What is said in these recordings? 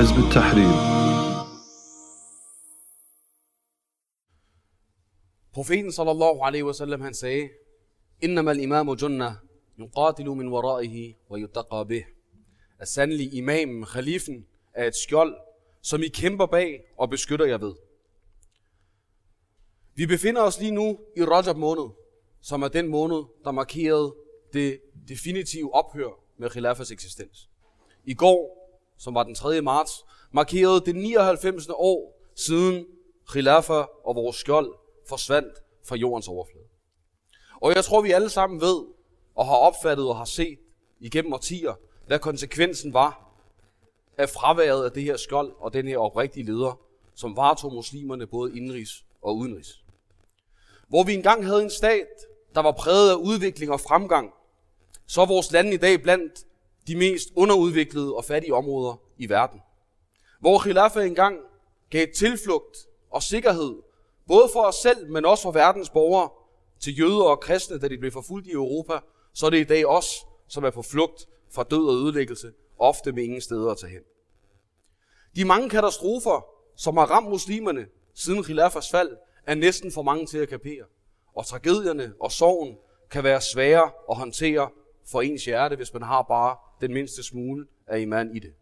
حزب التحرير Profeten sallallahu alaihi wasallam han sagde, Innama al-imamu junna yuqatilu min waraihi wa yutaqa bih. At sandelig imamen, khalifen, er et skjold, som I kæmper bag og beskytter jer ved. Vi befinder os lige nu i Rajab måned, som er den måned, der markerede det definitive ophør med Khilafas eksistens. I går, som var den 3. marts, markerede det 99. år siden Khilafa og vores skjold forsvandt fra jordens overflade. Og jeg tror, vi alle sammen ved og har opfattet og har set igennem årtier, hvad konsekvensen var af fraværet af det her skjold og den her oprigtige leder, som varetog muslimerne både indrigs og udenrigs. Hvor vi engang havde en stat, der var præget af udvikling og fremgang, så er vores land i dag blandt de mest underudviklede og fattige områder i verden. Hvor Khilafa engang gav tilflugt og sikkerhed, både for os selv, men også for verdens borgere, til jøder og kristne, da de blev forfulgt i Europa, så er det i dag os, som er på flugt fra død og ødelæggelse, ofte med ingen steder at tage hen. De mange katastrofer, som har ramt muslimerne siden Khilafas fald, er næsten for mange til at kapere. Og tragedierne og sorgen kan være svære at håndtere for ens hjerte, hvis man har bare den mindste smule af iman i det.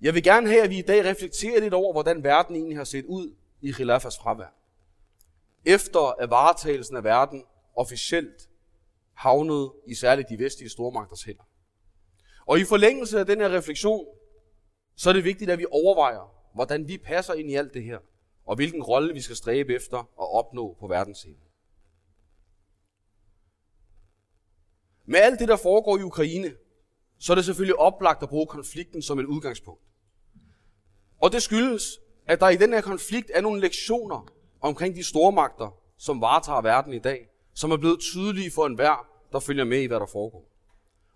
Jeg vil gerne have, at vi i dag reflekterer lidt over, hvordan verden egentlig har set ud i Khilafas fravær. Efter at varetagelsen af verden officielt havnede i særligt de vestlige stormagters hænder. Og i forlængelse af den her refleksion, så er det vigtigt, at vi overvejer, hvordan vi passer ind i alt det her, og hvilken rolle vi skal stræbe efter at opnå på verdensscenen. Med alt det, der foregår i Ukraine, så er det selvfølgelig oplagt at bruge konflikten som et udgangspunkt. Og det skyldes, at der i den her konflikt er nogle lektioner omkring de stormagter, som varetager verden i dag, som er blevet tydelige for enhver, der følger med i, hvad der foregår.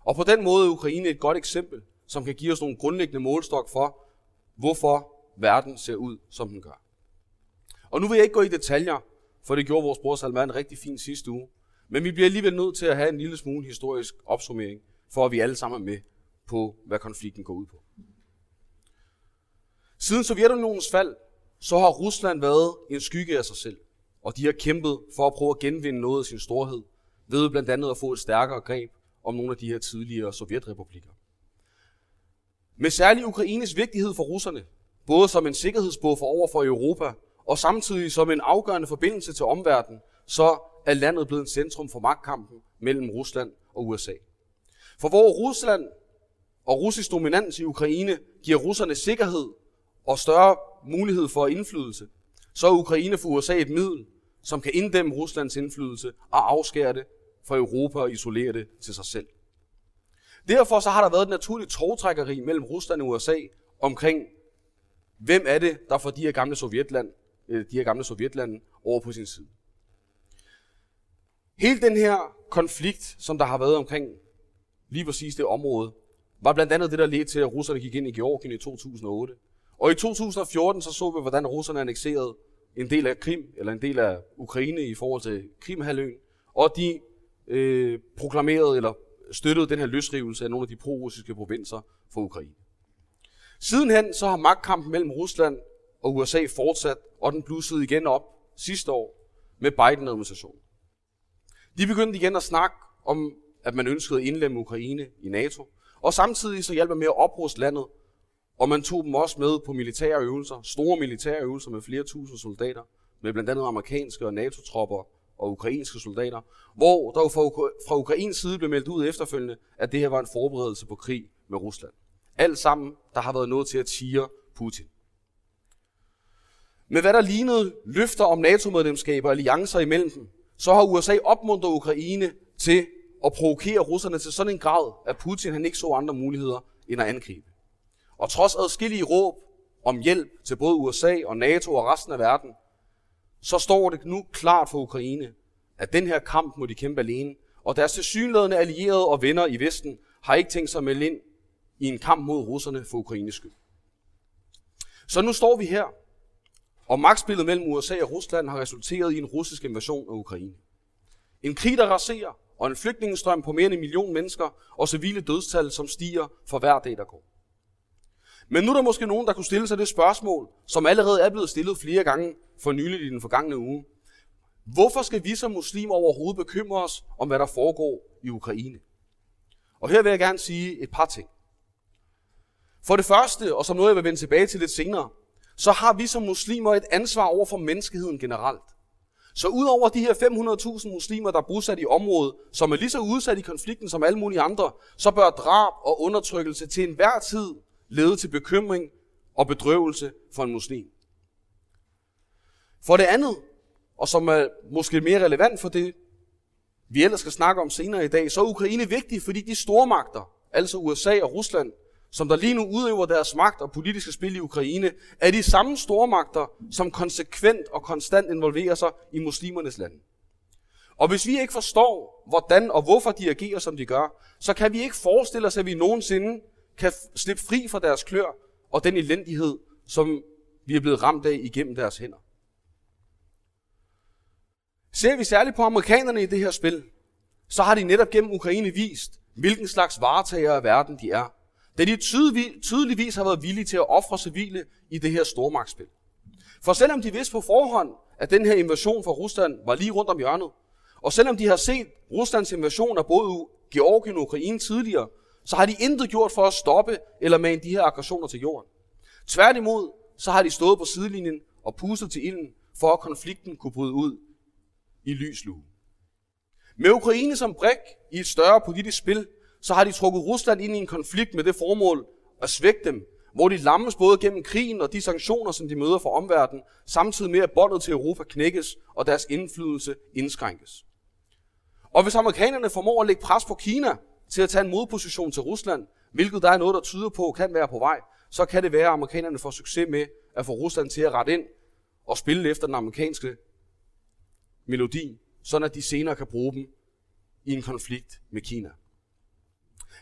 Og på den måde er Ukraine et godt eksempel, som kan give os nogle grundlæggende målstok for, hvorfor verden ser ud, som den gør. Og nu vil jeg ikke gå i detaljer, for det gjorde vores bror Salman rigtig fint sidste uge. Men vi bliver alligevel nødt til at have en lille smule historisk opsummering, for at vi alle sammen er med på, hvad konflikten går ud på. Siden Sovjetunionens fald, så har Rusland været en skygge af sig selv. Og de har kæmpet for at prøve at genvinde noget af sin storhed, ved blandt andet at få et stærkere greb om nogle af de her tidligere sovjetrepublikker. Med særlig Ukraines vigtighed for russerne, både som en sikkerhedsbuffer over for Europa, og samtidig som en afgørende forbindelse til omverdenen, så er landet blevet en centrum for magtkampen mellem Rusland og USA. For hvor Rusland og russisk dominans i Ukraine giver russerne sikkerhed og større mulighed for indflydelse, så er Ukraine for USA et middel, som kan inddæmme Ruslands indflydelse og afskære det fra Europa og isolere det til sig selv. Derfor så har der været et naturligt togtrækkeri mellem Rusland og USA omkring, hvem er det, der får de her gamle Sovjetland, øh, de her gamle Sovjetlande over på sin side. Hele den her konflikt, som der har været omkring lige præcis det område, var blandt andet det, der ledte til, at russerne gik ind i Georgien i 2008. Og i 2014 så så vi, hvordan russerne annekserede en del af Krim, eller en del af Ukraine i forhold til Krimhaløen, og de øh, proklamerede eller støttede den her løsrivelse af nogle af de pro-russiske provinser for Ukraine. Sidenhen så har magtkampen mellem Rusland og USA fortsat, og den blussede igen op sidste år med Biden-administrationen. De begyndte igen at snakke om, at man ønskede at indlemme Ukraine i NATO, og samtidig så hjalp man med at opruste landet, og man tog dem også med på militære øvelser, store militære øvelser med flere tusind soldater, med blandt andet amerikanske og NATO-tropper og ukrainske soldater, hvor der fra Ukrains side blev meldt ud efterfølgende, at det her var en forberedelse på krig med Rusland. Alt sammen, der har været noget til at tire Putin. Med hvad der lignede løfter om NATO-medlemskaber og alliancer imellem dem, så har USA opmuntret Ukraine til at provokere russerne til sådan en grad, at Putin han ikke så andre muligheder end at angribe. Og trods adskillige råb om hjælp til både USA og NATO og resten af verden, så står det nu klart for Ukraine, at den her kamp må de kæmpe alene, og deres tilsyneladende allierede og venner i Vesten har ikke tænkt sig at melde ind i en kamp mod russerne for Ukraines skyld. Så nu står vi her, og magtspillet mellem USA og Rusland har resulteret i en russisk invasion af Ukraine. En krig, der raserer og en flygtningestrøm på mere end en million mennesker, og civile dødstal, som stiger for hver dag, der går. Men nu er der måske nogen, der kunne stille sig det spørgsmål, som allerede er blevet stillet flere gange for nylig i den forgangne uge. Hvorfor skal vi som muslimer overhovedet bekymre os om, hvad der foregår i Ukraine? Og her vil jeg gerne sige et par ting. For det første, og som noget jeg vil vende tilbage til lidt senere, så har vi som muslimer et ansvar over for menneskeheden generelt. Så udover de her 500.000 muslimer, der er bosat i området, som er lige så udsat i konflikten som alle mulige andre, så bør drab og undertrykkelse til enhver tid lede til bekymring og bedrøvelse for en muslim. For det andet, og som er måske mere relevant for det, vi ellers skal snakke om senere i dag, så er Ukraine vigtig, fordi de stormagter, altså USA og Rusland, som der lige nu udøver deres magt og politiske spil i Ukraine, er de samme stormagter, som konsekvent og konstant involverer sig i muslimernes lande. Og hvis vi ikke forstår, hvordan og hvorfor de agerer, som de gør, så kan vi ikke forestille os, at vi nogensinde kan slippe fri fra deres klør og den elendighed, som vi er blevet ramt af igennem deres hænder. Ser vi særligt på amerikanerne i det her spil, så har de netop gennem Ukraine vist, hvilken slags varetager af verden de er, da de tydeligvis har været villige til at ofre civile i det her stormagtsspil. For selvom de vidste på forhånd, at den her invasion fra Rusland var lige rundt om hjørnet, og selvom de har set Ruslands invasion af både Georgien og Ukraine tidligere, så har de intet gjort for at stoppe eller mane de her aggressioner til jorden. Tværtimod, så har de stået på sidelinjen og pustet til ilden, for at konflikten kunne bryde ud i lyslue. Med Ukraine som brik i et større politisk spil, så har de trukket Rusland ind i en konflikt med det formål at svække dem, hvor de lammes både gennem krigen og de sanktioner, som de møder fra omverdenen, samtidig med at båndet til Europa knækkes og deres indflydelse indskrænkes. Og hvis amerikanerne formår at lægge pres på Kina til at tage en modposition til Rusland, hvilket der er noget, der tyder på kan være på vej, så kan det være, at amerikanerne får succes med at få Rusland til at rette ind og spille efter den amerikanske melodi, sådan at de senere kan bruge dem i en konflikt med Kina.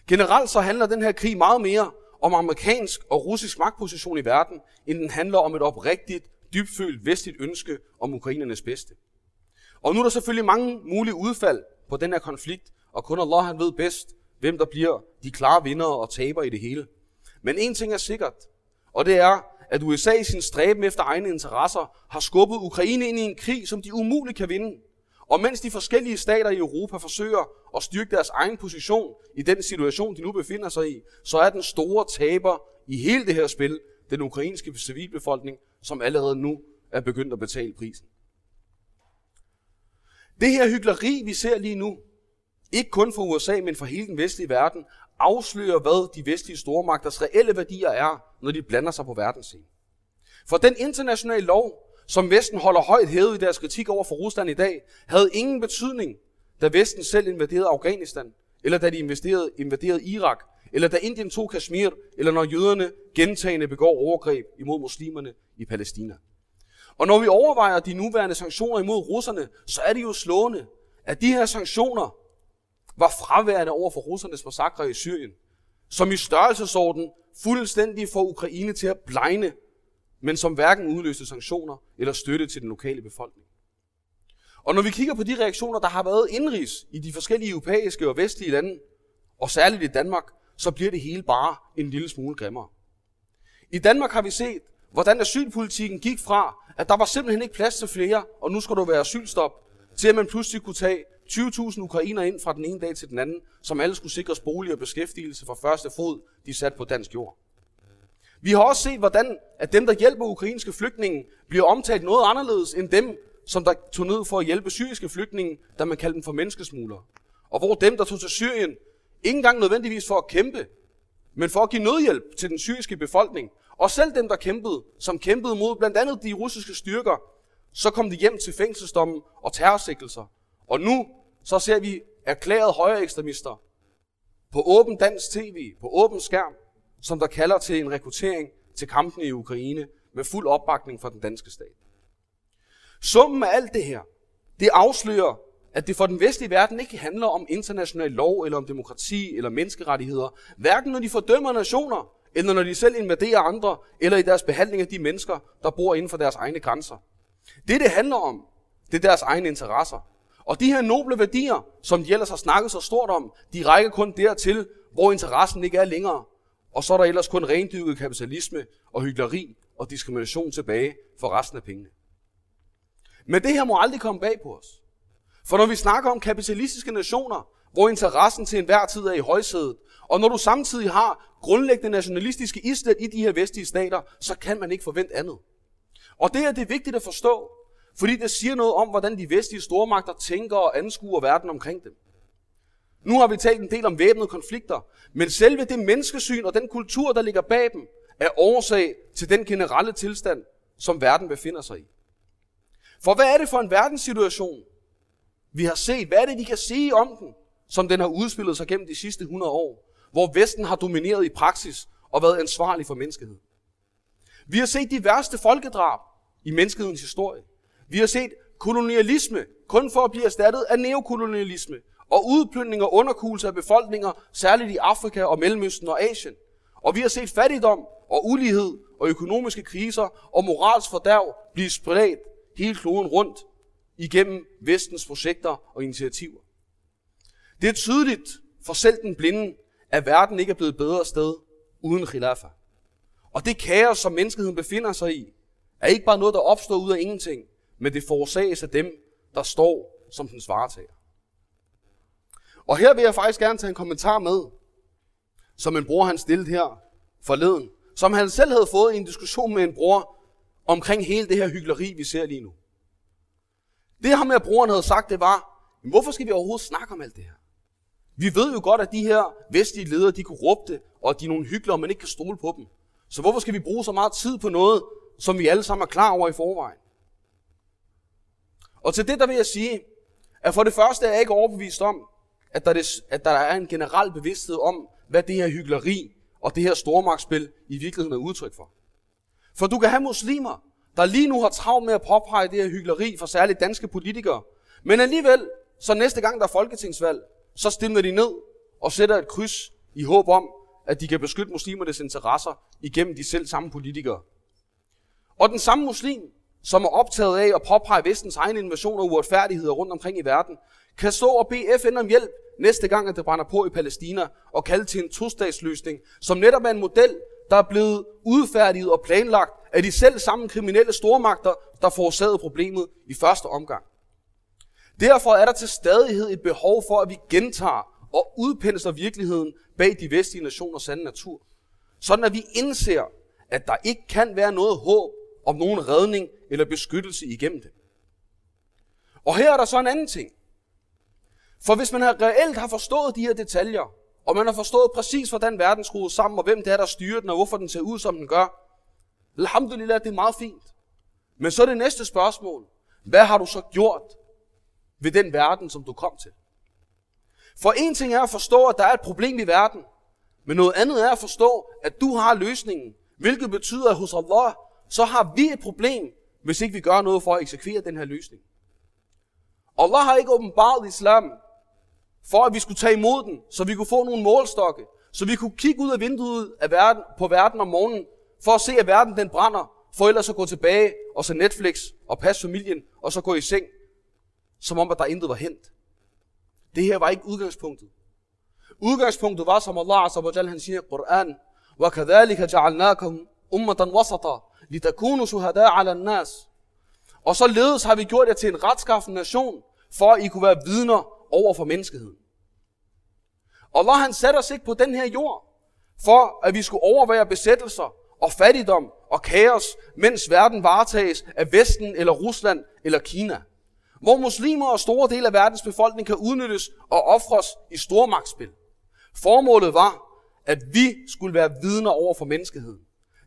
Generelt så handler den her krig meget mere om amerikansk og russisk magtposition i verden, end den handler om et oprigtigt, dybfølt vestligt ønske om ukrainernes bedste. Og nu er der selvfølgelig mange mulige udfald på den her konflikt, og kun Allah han ved bedst, hvem der bliver de klare vinder og taber i det hele. Men en ting er sikkert, og det er, at USA i sin stræben efter egne interesser har skubbet Ukraine ind i en krig, som de umuligt kan vinde. Og mens de forskellige stater i Europa forsøger at styrke deres egen position i den situation, de nu befinder sig i, så er den store taber i hele det her spil den ukrainske civilbefolkning, som allerede nu er begyndt at betale prisen. Det her hyggeleri, vi ser lige nu, ikke kun for USA, men for hele den vestlige verden, afslører, hvad de vestlige stormagters reelle værdier er, når de blander sig på verdensscenen. For den internationale lov, som Vesten holder højt hævet i deres kritik over for Rusland i dag, havde ingen betydning, da Vesten selv invaderede Afghanistan, eller da de investerede, invaderede Irak, eller da Indien tog Kashmir, eller når jøderne gentagende begår overgreb imod muslimerne i Palæstina. Og når vi overvejer de nuværende sanktioner imod russerne, så er det jo slående, at de her sanktioner var fraværende over for russernes massakre i Syrien, som i størrelsesorden fuldstændig får Ukraine til at blegne men som hverken udløste sanktioner eller støtte til den lokale befolkning. Og når vi kigger på de reaktioner, der har været indrigs i de forskellige europæiske og vestlige lande, og særligt i Danmark, så bliver det hele bare en lille smule grimmere. I Danmark har vi set, hvordan asylpolitikken gik fra, at der var simpelthen ikke plads til flere, og nu skal der være asylstop, til at man pludselig kunne tage 20.000 ukrainer ind fra den ene dag til den anden, som alle skulle sikres bolig og beskæftigelse fra første fod, de sat på dansk jord. Vi har også set, hvordan at dem, der hjælper ukrainske flygtninge, bliver omtalt noget anderledes end dem, som der tog ned for at hjælpe syriske flygtninge, da man kaldte dem for menneskesmuglere. Og hvor dem, der tog til Syrien, ikke engang nødvendigvis for at kæmpe, men for at give nødhjælp til den syriske befolkning. Og selv dem, der kæmpede, som kæmpede mod blandt andet de russiske styrker, så kom de hjem til fængselsdommen og terrorsikkelser. Og nu så ser vi erklærede højre ekstremister på åben dansk tv, på åben skærm, som der kalder til en rekruttering til kampen i Ukraine med fuld opbakning fra den danske stat. Summen af alt det her, det afslører, at det for den vestlige verden ikke handler om international lov eller om demokrati eller menneskerettigheder, hverken når de fordømmer nationer, eller når de selv invaderer andre, eller i deres behandling af de mennesker, der bor inden for deres egne grænser. Det, det handler om, det er deres egne interesser. Og de her noble værdier, som de ellers har snakket så stort om, de rækker kun dertil, hvor interessen ikke er længere. Og så er der ellers kun rendyrket kapitalisme og hyggeleri og diskrimination tilbage for resten af pengene. Men det her må aldrig komme bag på os. For når vi snakker om kapitalistiske nationer, hvor interessen til enhver tid er i højsædet, og når du samtidig har grundlæggende nationalistiske islet i de her vestlige stater, så kan man ikke forvente andet. Og det er det vigtigt at forstå, fordi det siger noget om, hvordan de vestlige stormagter tænker og anskuer verden omkring dem. Nu har vi talt en del om væbnede konflikter, men selve det menneskesyn og den kultur, der ligger bag dem, er årsag til den generelle tilstand, som verden befinder sig i. For hvad er det for en verdenssituation, vi har set? Hvad er det, vi kan sige om den, som den har udspillet sig gennem de sidste 100 år? Hvor Vesten har domineret i praksis og været ansvarlig for menneskeheden. Vi har set de værste folkedrab i menneskehedens historie. Vi har set kolonialisme kun for at blive erstattet af neokolonialisme og udplyndring og underkugelse af befolkninger, særligt i Afrika og Mellemøsten og Asien. Og vi har set fattigdom og ulighed og økonomiske kriser og morals fordærv blive spredt hele kloden rundt igennem vestens projekter og initiativer. Det er tydeligt for selv den blinde, at verden ikke er blevet bedre sted uden khilafa. Og det kaos, som menneskeheden befinder sig i, er ikke bare noget, der opstår ud af ingenting, men det forårsages af dem, der står som dens varetager. Og her vil jeg faktisk gerne tage en kommentar med, som en bror han stillede her forleden, som han selv havde fået i en diskussion med en bror omkring hele det her hyggeleri, vi ser lige nu. Det ham med, broren havde sagt, det var, hvorfor skal vi overhovedet snakke om alt det her? Vi ved jo godt, at de her vestlige ledere, de er korrupte, og de er nogle hyggelige, og man ikke kan stole på dem. Så hvorfor skal vi bruge så meget tid på noget, som vi alle sammen er klar over i forvejen? Og til det der vil jeg sige, at for det første er jeg ikke overbevist om, at der, det, at der er en generel bevidsthed om, hvad det her hyggeleri og det her stormagtsspil i virkeligheden er udtryk for. For du kan have muslimer, der lige nu har travlt med at påpege det her hyggeleri for særligt danske politikere. Men alligevel, så næste gang der er folketingsvalg, så stemmer de ned og sætter et kryds i håb om, at de kan beskytte muslimernes interesser igennem de selv samme politikere. Og den samme muslim, som er optaget af at påpege vestens egen invasion og uretfærdigheder rundt omkring i verden, kan stå og bede FN om hjælp næste gang, at det brænder på i Palæstina, og kalde til en tostatsløsning, som netop er en model, der er blevet udfærdiget og planlagt af de selv samme kriminelle stormagter, der forårsagede problemet i første omgang. Derfor er der til stadighed et behov for, at vi gentager og udpensler virkeligheden bag de vestlige nationers sande natur. Sådan at vi indser, at der ikke kan være noget håb om nogen redning eller beskyttelse igennem det. Og her er der så en anden ting. For hvis man har reelt har forstået de her detaljer, og man har forstået præcis, hvordan verden skruer sammen, og hvem det er, der styrer den, og hvorfor den ser ud, som den gør, alhamdulillah, det er meget fint. Men så er det næste spørgsmål. Hvad har du så gjort ved den verden, som du kom til? For en ting er at forstå, at der er et problem i verden, men noget andet er at forstå, at du har løsningen, hvilket betyder, at hos Allah, så har vi et problem, hvis ikke vi gør noget for at eksekvere den her løsning. Allah har ikke åbenbart islam, for at vi skulle tage imod den, så vi kunne få nogle målstokke, så vi kunne kigge ud af vinduet af verden, på verden om morgenen, for at se, at verden den brænder, for ellers at gå tilbage og se Netflix og passe familien, og så gå i seng, som om, at der intet var hent. Det her var ikke udgangspunktet. Udgangspunktet var, som Allah Azza wa han siger i Quran, وَكَذَلِكَ جَعَلْنَاكُمْ أُمَّةً وَسَطًا لِتَكُونُوا شُهَدَاءَ عَلَى النَّاسِ Og således har vi gjort jer til en retskaffen nation, for at I kunne være vidner over for menneskeheden. Allah han satte os ikke på den her jord, for at vi skulle overvære besættelser og fattigdom og kaos, mens verden varetages af Vesten eller Rusland eller Kina. Hvor muslimer og store dele af verdens befolkning kan udnyttes og ofres i stormagtsspil. Formålet var, at vi skulle være vidner over for menneskeheden.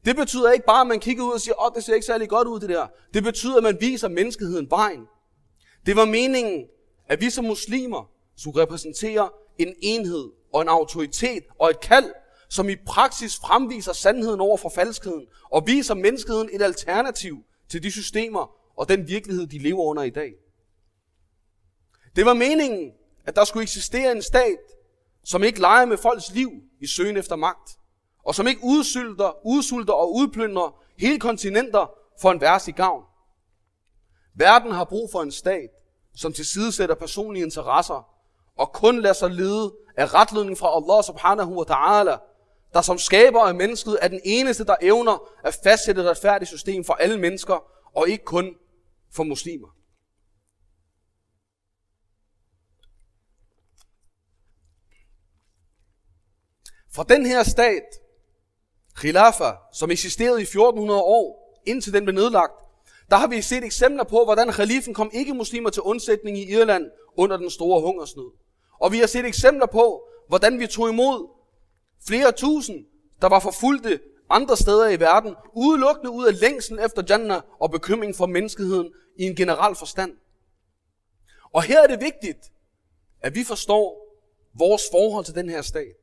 Det betyder ikke bare, at man kigger ud og siger, åh, oh, det ser ikke særlig godt ud det der. Det betyder, at man viser menneskeheden vejen. Det var meningen, at vi som muslimer skulle repræsentere en enhed og en autoritet og et kald, som i praksis fremviser sandheden over for falskheden og viser menneskeheden et alternativ til de systemer og den virkelighed, de lever under i dag. Det var meningen, at der skulle eksistere en stat, som ikke leger med folks liv i søgen efter magt, og som ikke udsulter, udsulter og udplyndrer hele kontinenter for en værs i gavn. Verden har brug for en stat, som tilsidesætter personlige interesser, og kun lader sig lede af retledning fra Allah subhanahu wa ta'ala, der som skaber af mennesket er den eneste, der evner at fastsætte et retfærdigt system for alle mennesker, og ikke kun for muslimer. For den her stat, Khilafa, som eksisterede i 1400 år, indtil den blev nedlagt, der har vi set eksempler på, hvordan khalifen kom ikke-muslimer til undsætning i Irland under den store hungersnød. Og vi har set eksempler på, hvordan vi tog imod flere tusind, der var forfulgte andre steder i verden, udelukkende ud af længsel efter Jannah og bekymring for menneskeheden i en generel forstand. Og her er det vigtigt, at vi forstår vores forhold til den her stat.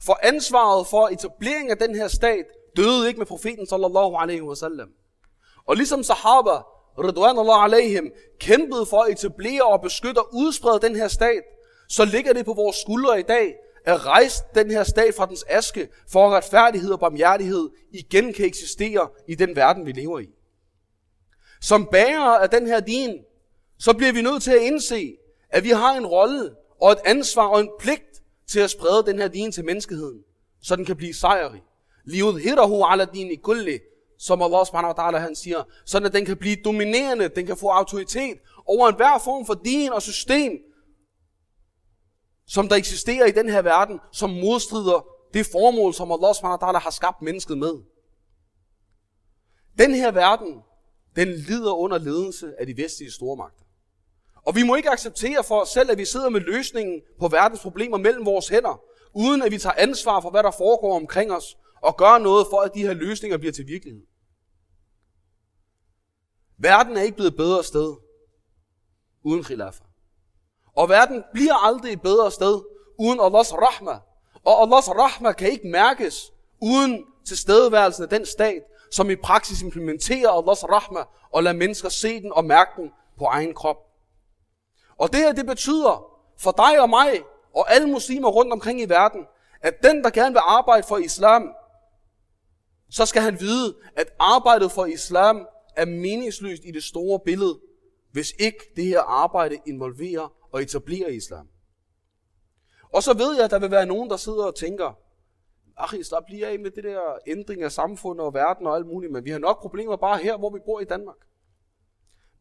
For ansvaret for etableringen af den her stat døde ikke med profeten sallallahu alaihi wasallam. Og ligesom sahaba, Ridwan alaihim, kæmpede for at etablere og beskytte og udsprede den her stat, så ligger det på vores skuldre i dag, at rejse den her stat fra dens aske, for at retfærdighed og barmhjertighed igen kan eksistere i den verden, vi lever i. Som bærere af den her din, så bliver vi nødt til at indse, at vi har en rolle og et ansvar og en pligt til at sprede den her din til menneskeheden, så den kan blive sejrig. Livet hirahu ala din i kulli, som Allah subhanahu wa ta'ala han siger, sådan at den kan blive dominerende, den kan få autoritet over enhver form for din og system, som der eksisterer i den her verden, som modstrider det formål, som Allah subhanahu wa ta'ala har skabt mennesket med. Den her verden, den lider under ledelse af de vestlige stormagter. Og vi må ikke acceptere for os selv, at vi sidder med løsningen på verdens problemer mellem vores hænder, uden at vi tager ansvar for, hvad der foregår omkring os, og gør noget for, at de her løsninger bliver til virkelighed. Verden er ikke blevet et bedre sted uden khilafa. Og verden bliver aldrig et bedre sted uden Allahs rahma. Og Allahs rahma kan ikke mærkes uden tilstedeværelsen af den stat, som i praksis implementerer Allahs rahma og lader mennesker se den og mærke den på egen krop. Og det her, det betyder for dig og mig og alle muslimer rundt omkring i verden, at den, der gerne vil arbejde for islam, så skal han vide, at arbejdet for islam er meningsløst i det store billede, hvis ikke det her arbejde involverer og etablerer islam. Og så ved jeg, at der vil være nogen, der sidder og tænker, Ach, slap lige af med det der ændring af samfundet og verden og alt muligt, men vi har nok problemer bare her, hvor vi bor i Danmark.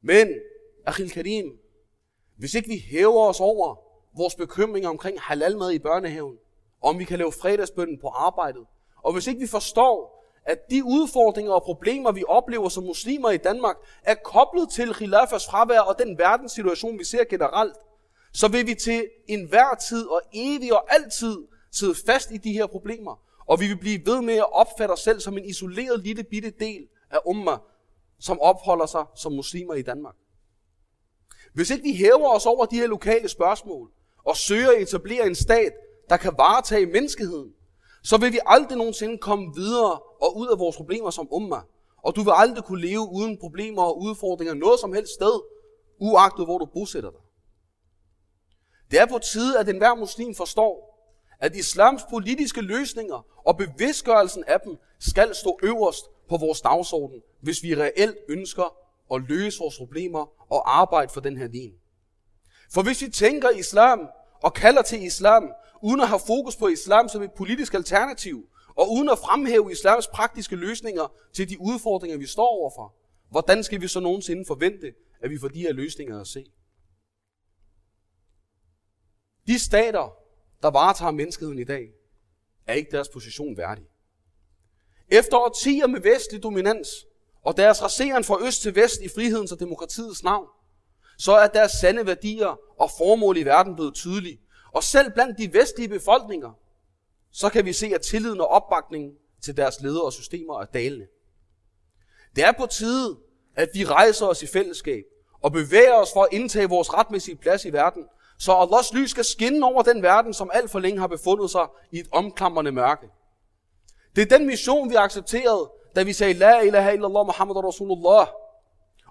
Men, Achil Karim, hvis ikke vi hæver os over vores bekymringer omkring halalmad i børnehaven, om vi kan lave fredagsbønden på arbejdet, og hvis ikke vi forstår, at de udfordringer og problemer, vi oplever som muslimer i Danmark, er koblet til khilafas fravær og den verdenssituation, vi ser generelt, så vil vi til enhver tid og evig og altid sidde fast i de her problemer. Og vi vil blive ved med at opfatte os selv som en isoleret lille bitte del af umma, som opholder sig som muslimer i Danmark. Hvis ikke vi hæver os over de her lokale spørgsmål, og søger at etablere en stat, der kan varetage menneskeheden, så vil vi aldrig nogensinde komme videre og ud af vores problemer som umma. Og du vil aldrig kunne leve uden problemer og udfordringer noget som helst sted, uagtet hvor du bosætter dig. Det er på tide, at enhver muslim forstår, at islams politiske løsninger og bevidstgørelsen af dem skal stå øverst på vores dagsorden, hvis vi reelt ønsker at løse vores problemer og arbejde for den her din. For hvis vi tænker islam og kalder til islam, uden at have fokus på islam som et politisk alternativ, og uden at fremhæve islams praktiske løsninger til de udfordringer, vi står overfor, hvordan skal vi så nogensinde forvente, at vi får de her løsninger at se? De stater, der varetager menneskeheden i dag, er ikke deres position værdig. Efter årtier med vestlig dominans, og deres raseren fra øst til vest i frihedens og demokratiets navn, så er deres sande værdier og formål i verden blevet tydelige. Og selv blandt de vestlige befolkninger, så kan vi se, at tilliden og opbakningen til deres ledere og systemer er dalende. Det er på tide, at vi rejser os i fællesskab og bevæger os for at indtage vores retmæssige plads i verden, så Allahs lys skal skinne over den verden, som alt for længe har befundet sig i et omklamrende mørke. Det er den mission, vi accepterede, da vi sagde, La ilaha illallah Muhammad Rasulullah.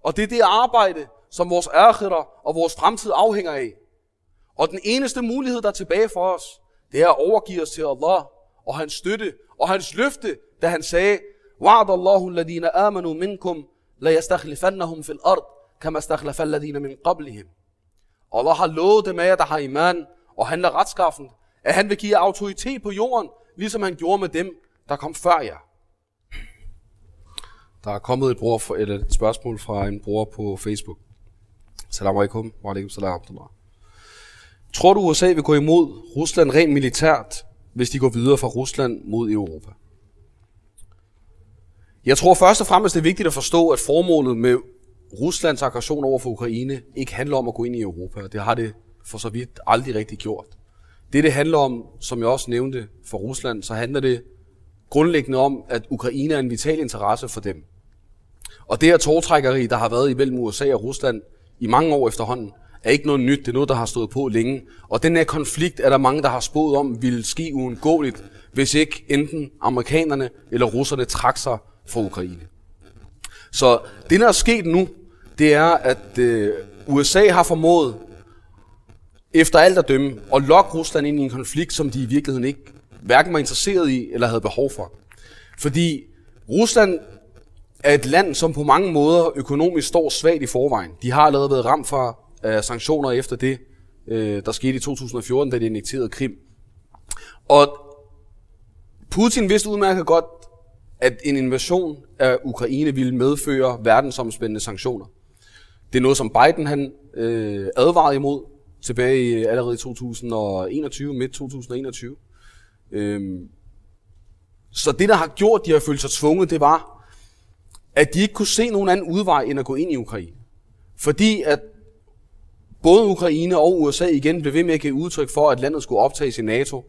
Og det er det arbejde, som vores akhira og vores fremtid afhænger af. Og den eneste mulighed, der er tilbage for os, det er at overgive os til Allah og hans støtte og hans løfte, da han sagde, وعد الله الذين آمنوا منكم لا يستخلفنهم في الأرض kama stakhlafa alladhina min og Allah har lovet dem af, der har iman og handler retskaffen, at han vil give autoritet på jorden, ligesom han gjorde med dem, der kom før jer. Der er kommet et, bror for, eller et spørgsmål fra en bror på Facebook. Salam alaikum. Wa alaikum salam. Tror du, USA vil gå imod Rusland rent militært, hvis de går videre fra Rusland mod Europa? Jeg tror først og fremmest, det er vigtigt at forstå, at formålet med Ruslands aggression over for Ukraine ikke handler om at gå ind i Europa. Det har det for så vidt aldrig rigtig gjort. Det, det handler om, som jeg også nævnte for Rusland, så handler det grundlæggende om, at Ukraine er en vital interesse for dem. Og det her tårtrækkeri, der har været imellem USA og Rusland i mange år efterhånden, er ikke noget nyt. Det er noget, der har stået på længe. Og den her konflikt er der mange, der har spået om, ville ske uundgåeligt, hvis ikke enten amerikanerne eller russerne trak sig fra Ukraine. Så det, der er sket nu, det er, at øh, USA har formået, efter alt at dømme, at lokke Rusland ind i en konflikt, som de i virkeligheden ikke hverken var interesseret i eller havde behov for. Fordi Rusland er et land, som på mange måder økonomisk står svagt i forvejen. De har allerede været ramt fra øh, sanktioner efter det, øh, der skete i 2014, da de annekterede Krim. Og Putin vidste udmærket godt, at en invasion af Ukraine ville medføre verdensomspændende sanktioner. Det er noget, som Biden han, øh, advarede imod tilbage i, allerede i 2021, midt 2021. Øhm, så det, der har gjort, de har følt sig tvunget, det var, at de ikke kunne se nogen anden udvej, end at gå ind i Ukraine. Fordi at både Ukraine og USA igen blev ved med at give udtryk for, at landet skulle optages i NATO.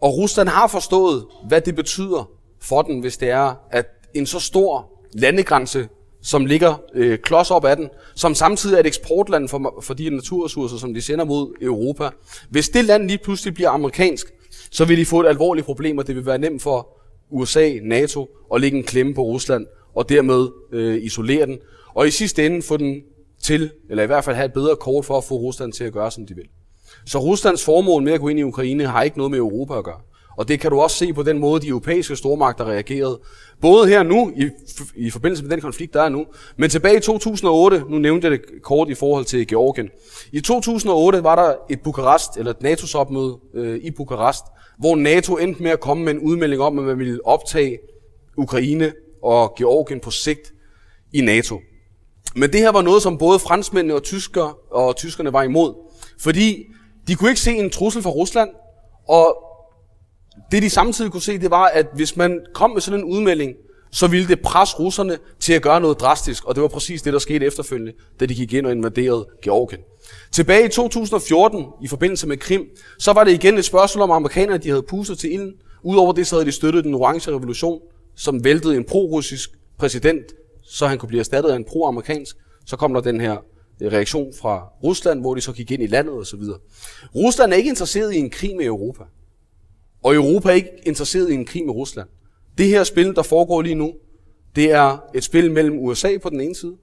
Og Rusland har forstået, hvad det betyder for den, hvis det er, at en så stor landegrænse, som ligger øh, klods op ad den, som samtidig er et eksportland for, for de naturressourcer, som de sender mod Europa. Hvis det land lige pludselig bliver amerikansk, så vil de få et alvorligt problem, og det vil være nemt for USA, NATO at lægge en klemme på Rusland, og dermed øh, isolere den, og i sidste ende få den til, eller i hvert fald have et bedre kort for at få Rusland til at gøre, som de vil. Så Ruslands formål med at gå ind i Ukraine har ikke noget med Europa at gøre. Og det kan du også se på den måde, de europæiske stormagter reagerede. Både her nu, i, i forbindelse med den konflikt, der er nu, men tilbage i 2008, nu nævnte jeg det kort i forhold til Georgien. I 2008 var der et Bukarest, eller et NATO-topmøde øh, i Bukarest, hvor NATO endte med at komme med en udmelding om, at man ville optage Ukraine og Georgien på sigt i NATO. Men det her var noget, som både franskmændene og tysker og tyskerne var imod. Fordi de kunne ikke se en trussel fra Rusland, og det de samtidig kunne se, det var, at hvis man kom med sådan en udmelding, så ville det presse russerne til at gøre noget drastisk, og det var præcis det, der skete efterfølgende, da de gik ind og invaderede Georgien. Tilbage i 2014, i forbindelse med Krim, så var det igen et spørgsmål om, amerikanerne de havde pustet til ilden. Udover det, så havde de støttet den orange revolution, som væltede en pro-russisk præsident, så han kunne blive erstattet af en pro-amerikansk. Så kom der den her øh, reaktion fra Rusland, hvor de så gik ind i landet osv. Rusland er ikke interesseret i en krig med Europa. Og Europa er ikke interesseret i en krig med Rusland. Det her spil, der foregår lige nu, det er et spil mellem USA på den ene side,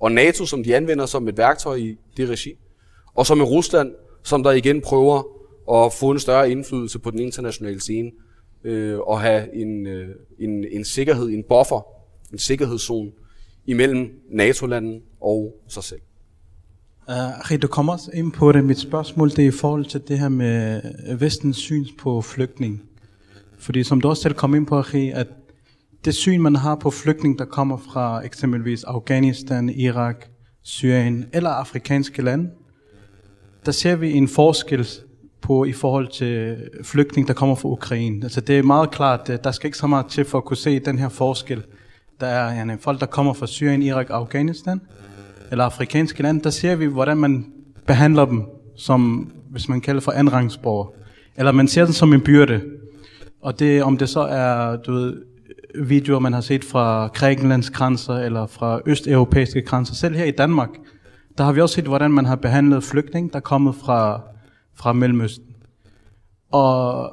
og NATO, som de anvender som et værktøj i det regi, og så med Rusland, som der igen prøver at få en større indflydelse på den internationale scene, øh, og have en, øh, en, en sikkerhed, en buffer, en sikkerhedszone imellem NATO-landen og sig selv. Uh, du kommer også ind på det. Mit spørgsmål det er i forhold til det her med øh, vestens syn på flygtning. Fordi som du også selv kom ind på, at det syn, man har på flygtning, der kommer fra eksempelvis Afghanistan, Irak, Syrien eller afrikanske lande, der ser vi en forskel på i forhold til flygtning, der kommer fra Ukraine. Altså det er meget klart, at der skal ikke så meget til for at kunne se den her forskel. Der er yani, folk, der kommer fra Syrien, Irak og Afghanistan, eller afrikanske lande, der ser vi, hvordan man behandler dem som, hvis man kalder for anrangsborger. Eller man ser dem som en byrde. Og det, om det så er, du ved, videoer, man har set fra Grækenlands grænser, eller fra østeuropæiske grænser. Selv her i Danmark, der har vi også set, hvordan man har behandlet flygtning, der er kommet fra, fra Mellemøsten. Og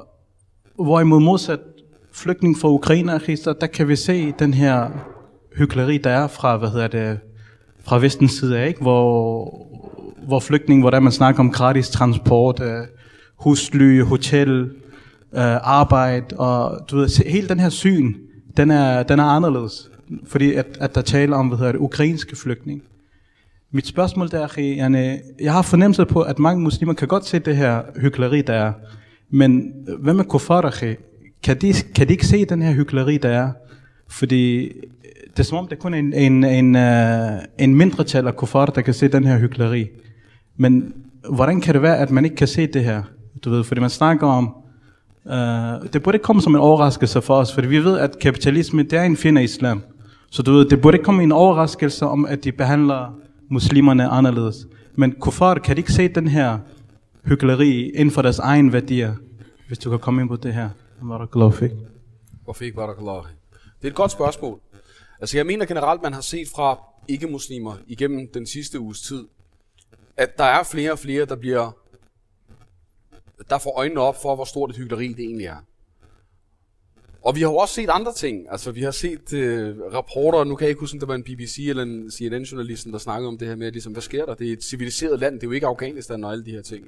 hvorimod modsat flygtning fra Ukraine, der kan vi se den her hykleri, der er fra, hvad hedder det, fra vestens side af, ikke? Hvor, hvor flygtning, hvordan man snakker om gratis transport, øh, husly, hotel, øh, arbejde, og du ved, hele den her syn, den er, den er anderledes, fordi at, at der taler om, hvad hedder det, ukrainske flygtning. Mit spørgsmål der er, jeg har fornemmelse på, at mange muslimer kan godt se det her hykleri, der er. Men øh, hvad med kuffar, kan de, kan de ikke se den her hykleri, der er? Fordi det er som om, det er kun en, en, en, uh, en mindretal af kuffar, der kan se den her hyggeleri. Men hvordan kan det være, at man ikke kan se det her? Du ved, fordi man snakker om, uh, det burde ikke komme som en overraskelse for os, fordi vi ved, at kapitalisme, det er en fjende af islam. Så du ved, det burde ikke komme en overraskelse om, at de behandler muslimerne anderledes. Men kuffar, kan de ikke se den her hyggeleri inden for deres egen værdier? Hvis du kan komme ind på det her. Barakallahu fik. Wafik barakallahu. Det er et godt spørgsmål. Altså jeg mener generelt, man har set fra ikke-muslimer igennem den sidste uges tid, at der er flere og flere, der bliver der får øjnene op for, hvor stort et hyggeleri det egentlig er. Og vi har jo også set andre ting. Altså, vi har set øh, rapporter, nu kan jeg ikke huske, om det var en BBC eller en CNN-journalisten, der snakkede om det her med, ligesom, hvad sker der? Det er et civiliseret land, det er jo ikke Afghanistan og alle de her ting.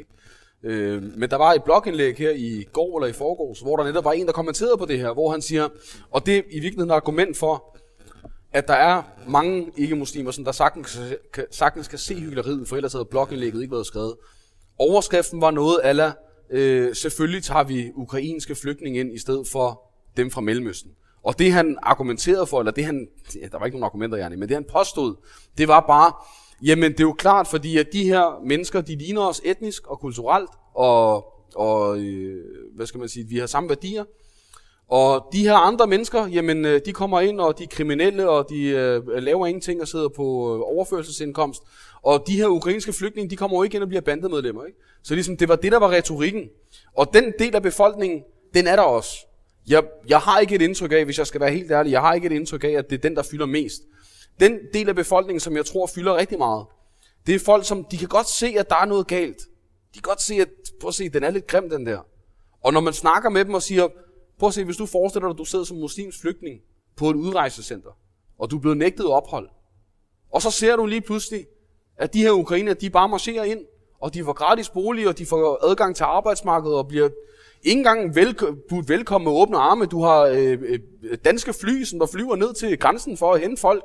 Øh, men der var et blogindlæg her i går eller i forgårs, hvor der netop var en, der kommenterede på det her, hvor han siger, og det er i virkeligheden et argument for, at der er mange ikke-muslimer, som der sagtens kan, sagtens kan se hyggeleriet, for ellers havde blogindlægget ikke været skrevet. Overskriften var noget ala, øh, selvfølgelig tager vi ukrainske flygtninge ind i stedet for dem fra Mellemøsten. Og det han argumenterede for, eller det han, ja, der var ikke nogen argumenter, Janne, men det han påstod, det var bare, jamen det er jo klart, fordi at de her mennesker, de ligner os etnisk og kulturelt, og, og øh, hvad skal man sige, vi har samme værdier. Og de her andre mennesker, jamen øh, de kommer ind, og de er kriminelle, og de øh, laver ingenting og sidder på øh, overførselsindkomst. Og de her ukrainske flygtninge, de kommer jo ikke ind og bliver bandemedlemmer. Ikke? Så ligesom, det var det, der var retorikken. Og den del af befolkningen, den er der også. Jeg, jeg har ikke et indtryk af, hvis jeg skal være helt ærlig, jeg har ikke et indtryk af, at det er den, der fylder mest. Den del af befolkningen, som jeg tror fylder rigtig meget, det er folk, som de kan godt se, at der er noget galt. De kan godt se, at prøv at se, den er lidt grim, den der. Og når man snakker med dem og siger, prøv at se, hvis du forestiller dig, at du sidder som muslims flygtning på et udrejsecenter, og du er blevet nægtet ophold, og så ser du lige pludselig, at de her ukrainer, de bare marcherer ind, og de får gratis bolig, og de får adgang til arbejdsmarkedet, og bliver ikke engang velk- budt velkommen med åbne arme. Du har øh, øh, danske fly, som der flyver ned til grænsen for at hente folk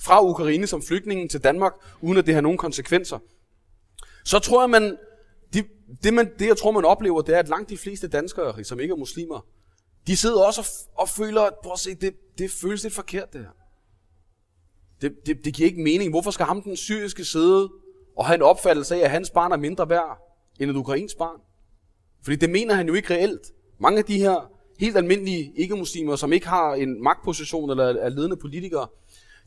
fra Ukraine som flygtninge til Danmark, uden at det har nogen konsekvenser. Så tror jeg, man, det, det, man, det jeg tror, man oplever, det er, at langt de fleste danskere, som ikke er muslimer, de sidder også og, og føler, at prøv at se, det, det føles lidt forkert, det her. Det, det, det giver ikke mening. Hvorfor skal ham den syriske sidde og have en opfattelse af, at hans barn er mindre værd end et ukrainsk barn? Fordi det mener han jo ikke reelt. Mange af de her helt almindelige ikke-muslimer, som ikke har en magtposition eller er ledende politikere,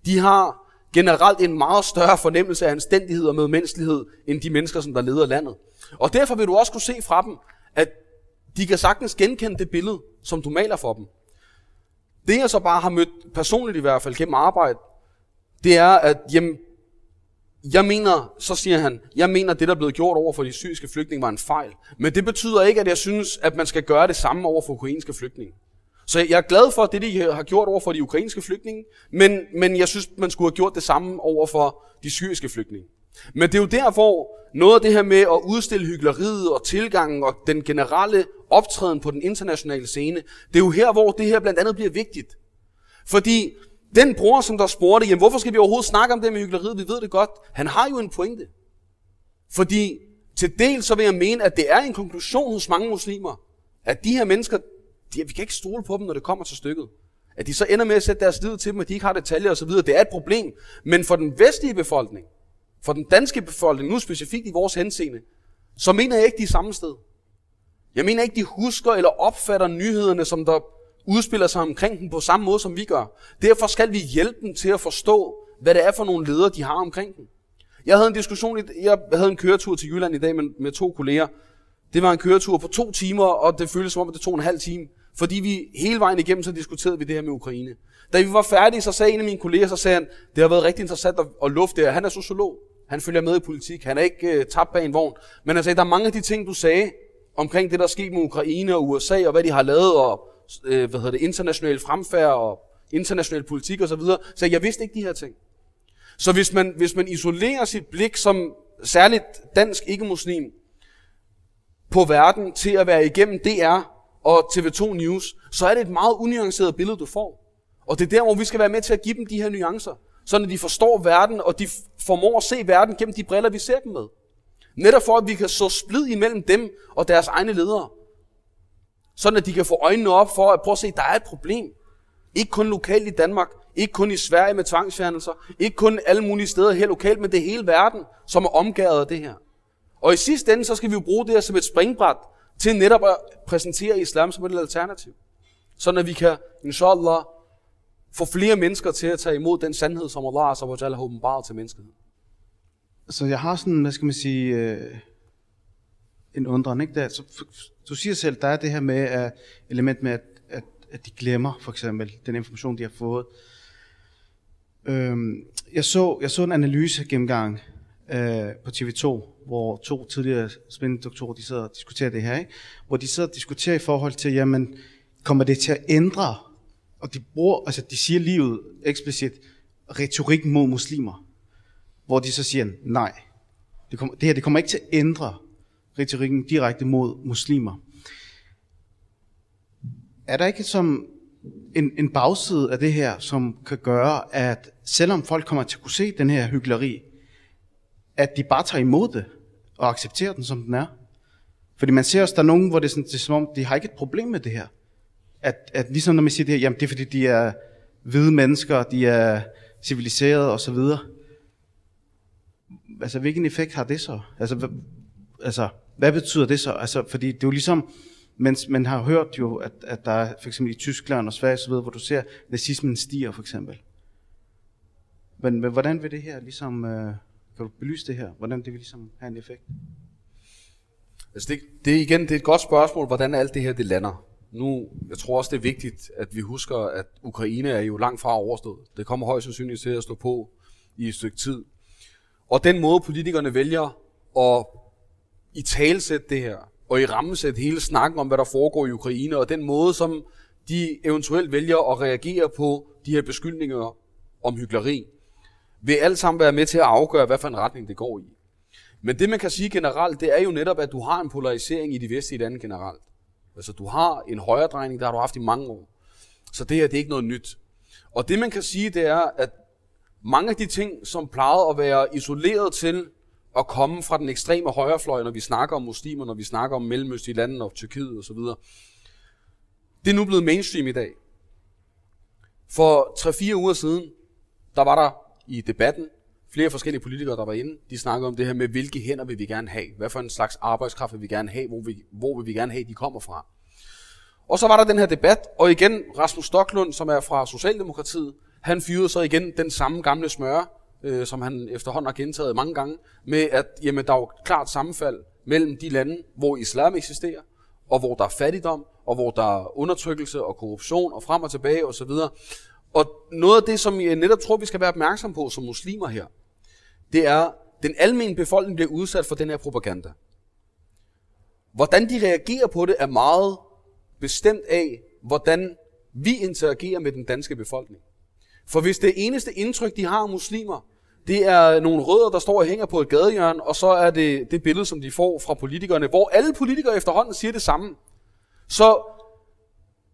de har generelt en meget større fornemmelse af anstændighed og medmenneskelighed, end de mennesker, som der leder landet. Og derfor vil du også kunne se fra dem, at de kan sagtens genkende det billede, som du maler for dem. Det jeg så bare har mødt personligt i hvert fald gennem arbejde, det er, at jamen, jeg mener, så siger han, jeg mener, at det, der er blevet gjort over for de syriske flygtninge, var en fejl. Men det betyder ikke, at jeg synes, at man skal gøre det samme over for ukrainske flygtninge. Så jeg er glad for det, de har gjort over for de ukrainske flygtninge, men, men jeg synes, man skulle have gjort det samme over for de syriske flygtninge. Men det er jo der, hvor noget af det her med at udstille hyggeleriet og tilgangen og den generelle optræden på den internationale scene, det er jo her, hvor det her blandt andet bliver vigtigt. Fordi den bror, som der spurgte, jamen hvorfor skal vi overhovedet snakke om det med hyggeleriet? Vi ved det godt. Han har jo en pointe. Fordi til del så vil jeg mene, at det er en konklusion hos mange muslimer, at de her mennesker, de, vi kan ikke stole på dem, når det kommer til stykket. At de så ender med at sætte deres lid til dem, at de ikke har detaljer osv., det er et problem. Men for den vestlige befolkning, for den danske befolkning, nu specifikt i vores henseende, så mener jeg ikke, de er samme sted. Jeg mener ikke, de husker eller opfatter nyhederne, som der udspiller sig omkring dem på samme måde, som vi gør. Derfor skal vi hjælpe dem til at forstå, hvad det er for nogle ledere, de har omkring dem. Jeg havde en diskussion, jeg havde en køretur til Jylland i dag med, med to kolleger. Det var en køretur på to timer, og det føltes som om, det tog en halv time. Fordi vi hele vejen igennem, så diskuterede vi det her med Ukraine. Da vi var færdige, så sagde en af mine kolleger, så sagde han, det har været rigtig interessant at, at lufte det Han er sociolog. Han følger med i politik. Han er ikke øh, tabt bag en vogn. Men han der er mange af de ting, du sagde omkring det, der skete med Ukraine og USA, og hvad de har lavet, og øh, hvad hedder det, international fremfærd og international politik osv. Så, så jeg vidste ikke de her ting. Så hvis man, hvis man isolerer sit blik som særligt dansk ikke-muslim på verden til at være igennem DR og TV2 News, så er det et meget unuanceret billede, du får. Og det er der, hvor vi skal være med til at give dem de her nuancer. Sådan at de forstår verden, og de formår at se verden gennem de briller, vi ser dem med. Netop for, at vi kan så splid imellem dem og deres egne ledere. Sådan at de kan få øjnene op for at prøve at se, at der er et problem. Ikke kun lokalt i Danmark, ikke kun i Sverige med tvangsfjernelser, ikke kun alle mulige steder her lokalt, men det er hele verden, som er omgivet af det her. Og i sidste ende, så skal vi jo bruge det her som et springbræt til netop at præsentere islam som et alternativ. Sådan at vi kan, inshallah, få flere mennesker til at tage imod den sandhed, som Allah har åbenbaret til menneskeheden. Så jeg har sådan, hvad skal man sige, øh, en undren, ikke? Der, så, du siger selv, der er det her med uh, element med, at, at, at de glemmer for eksempel den information, de har fået. Øhm, jeg, så, jeg så en analyse gennemgang øh, på TV2, hvor to tidligere spændende doktorer, de sidder og diskuterer det her, ikke? hvor de sidder og diskuterer i forhold til, jamen, kommer det til at ændre, og de bruger, altså de siger livet eksplicit, retorik mod muslimer, hvor de så siger, nej, det, kommer, det her det kommer ikke til at ændre retorikken direkte mod muslimer. Er der ikke som en, en bagside af det her, som kan gøre, at selvom folk kommer til at kunne se den her hyggeleri, at de bare tager imod det og accepterer den, som den er? Fordi man ser også, der er nogen, hvor det er, sådan, det er som om, de har ikke et problem med det her. At, at ligesom når man siger det her, jamen det er fordi, de er hvide mennesker, de er civiliserede osv. Altså, hvilken effekt har det så? Altså, hvad, altså, hvad betyder det så? Altså, fordi det er jo ligesom, mens man har hørt jo, at, at der er for eksempel i Tyskland og Sverige osv., hvor du ser, at nazismen stiger for eksempel. Men, men hvordan vil det her ligesom, øh, kan du belyse det her? Hvordan det vil ligesom have en effekt? Altså det, det igen det er et godt spørgsmål, hvordan alt det her det lander. Nu, jeg tror også, det er vigtigt, at vi husker, at Ukraine er jo langt fra overstået. Det kommer højst sandsynligt til at stå på i et stykke tid. Og den måde, politikerne vælger at i talsætte det her, og i rammesæt hele snakken om, hvad der foregår i Ukraine, og den måde, som de eventuelt vælger at reagere på de her beskyldninger om hyggeleri, vil alt sammen være med til at afgøre, hvad for en retning det går i. Men det, man kan sige generelt, det er jo netop, at du har en polarisering i de vestlige lande generelt. Altså, du har en højredrejning, der har du haft i mange år. Så det her, det er ikke noget nyt. Og det, man kan sige, det er, at mange af de ting, som plejede at være isoleret til at komme fra den ekstreme højrefløj, når vi snakker om muslimer, når vi snakker om mellemøstlige lande og Tyrkiet osv., det er nu blevet mainstream i dag. For 3-4 uger siden, der var der i debatten flere forskellige politikere, der var inde. De snakkede om det her med, hvilke hænder vil vi gerne have? Hvad for en slags arbejdskraft vil vi gerne have? Hvor, vi, hvor vil vi gerne have, de kommer fra? Og så var der den her debat, og igen Rasmus Stoklund, som er fra Socialdemokratiet, han fyrede så igen den samme gamle smør, øh, som han efterhånden har gentaget mange gange, med at jamen, der er jo klart sammenfald mellem de lande, hvor islam eksisterer, og hvor der er fattigdom, og hvor der er undertrykkelse og korruption, og frem og tilbage osv. Og noget af det, som jeg netop tror, vi skal være opmærksom på som muslimer her, det er, den almindelige befolkning bliver udsat for den her propaganda. Hvordan de reagerer på det, er meget bestemt af, hvordan vi interagerer med den danske befolkning. For hvis det eneste indtryk, de har af muslimer, det er nogle rødder, der står og hænger på et gadehjørne, og så er det det billede, som de får fra politikerne, hvor alle politikere efterhånden siger det samme. Så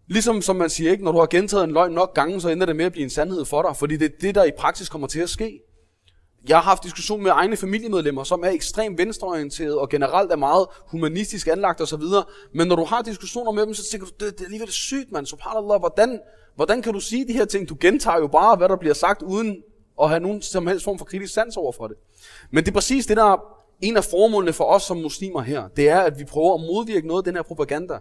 ligesom som man siger, ikke, når du har gentaget en løgn nok gange, så ender det med at blive en sandhed for dig, fordi det er det, der i praksis kommer til at ske. Jeg har haft diskussion med egne familiemedlemmer, som er ekstremt venstreorienteret og generelt er meget humanistisk anlagt osv. Men når du har diskussioner med dem, så tænker du, det, det er alligevel sygt, mand. Subhanallah, hvordan, hvordan kan du sige de her ting? Du gentager jo bare, hvad der bliver sagt, uden at have nogen som helst form for kritisk sans over for det. Men det er præcis det, der er en af formålene for os som muslimer her. Det er, at vi prøver at modvirke noget af den her propaganda.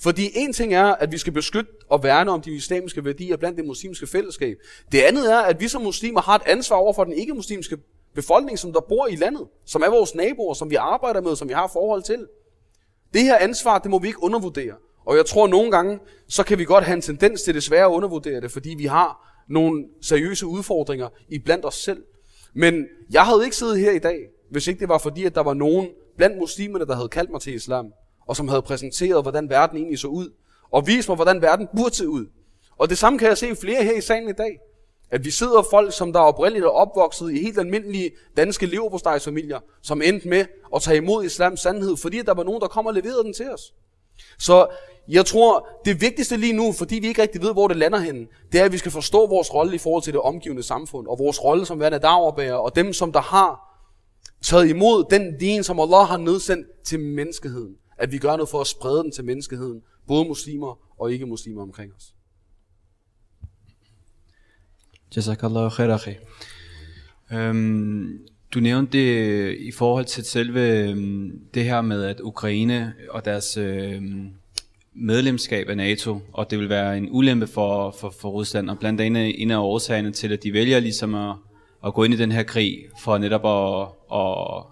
Fordi en ting er, at vi skal beskytte og værne om de islamiske værdier blandt det muslimske fællesskab. Det andet er, at vi som muslimer har et ansvar over for den ikke-muslimske befolkning, som der bor i landet, som er vores naboer, som vi arbejder med, som vi har forhold til. Det her ansvar, det må vi ikke undervurdere. Og jeg tror at nogle gange, så kan vi godt have en tendens til desværre at undervurdere det, fordi vi har nogle seriøse udfordringer i blandt os selv. Men jeg havde ikke siddet her i dag, hvis ikke det var fordi, at der var nogen blandt muslimerne, der havde kaldt mig til islam, og som havde præsenteret, hvordan verden egentlig så ud, og vist mig, hvordan verden burde se ud. Og det samme kan jeg se flere her i salen i dag. At vi sidder folk, som der oprindeligt er opvokset i helt almindelige danske leverpostejsfamilier, som endte med at tage imod islams sandhed, fordi der var nogen, der kom og leverede den til os. Så jeg tror, det vigtigste lige nu, fordi vi ikke rigtig ved, hvor det lander henne, det er, at vi skal forstå vores rolle i forhold til det omgivende samfund, og vores rolle som værende dagerbærer, og dem, som der har taget imod den din, som Allah har nedsendt til menneskeheden. At vi gør noget for at sprede den til menneskeheden, både muslimer og ikke-muslimer omkring os. Jazakallah khair, akhi. Øhm, du nævnte det i forhold til selve øhm, det her med, at Ukraine og deres øhm, medlemskab af NATO, og det vil være en ulempe for, for, for Rusland, og blandt andet en af årsagerne til, at de vælger ligesom at, at gå ind i den her krig, for netop at, at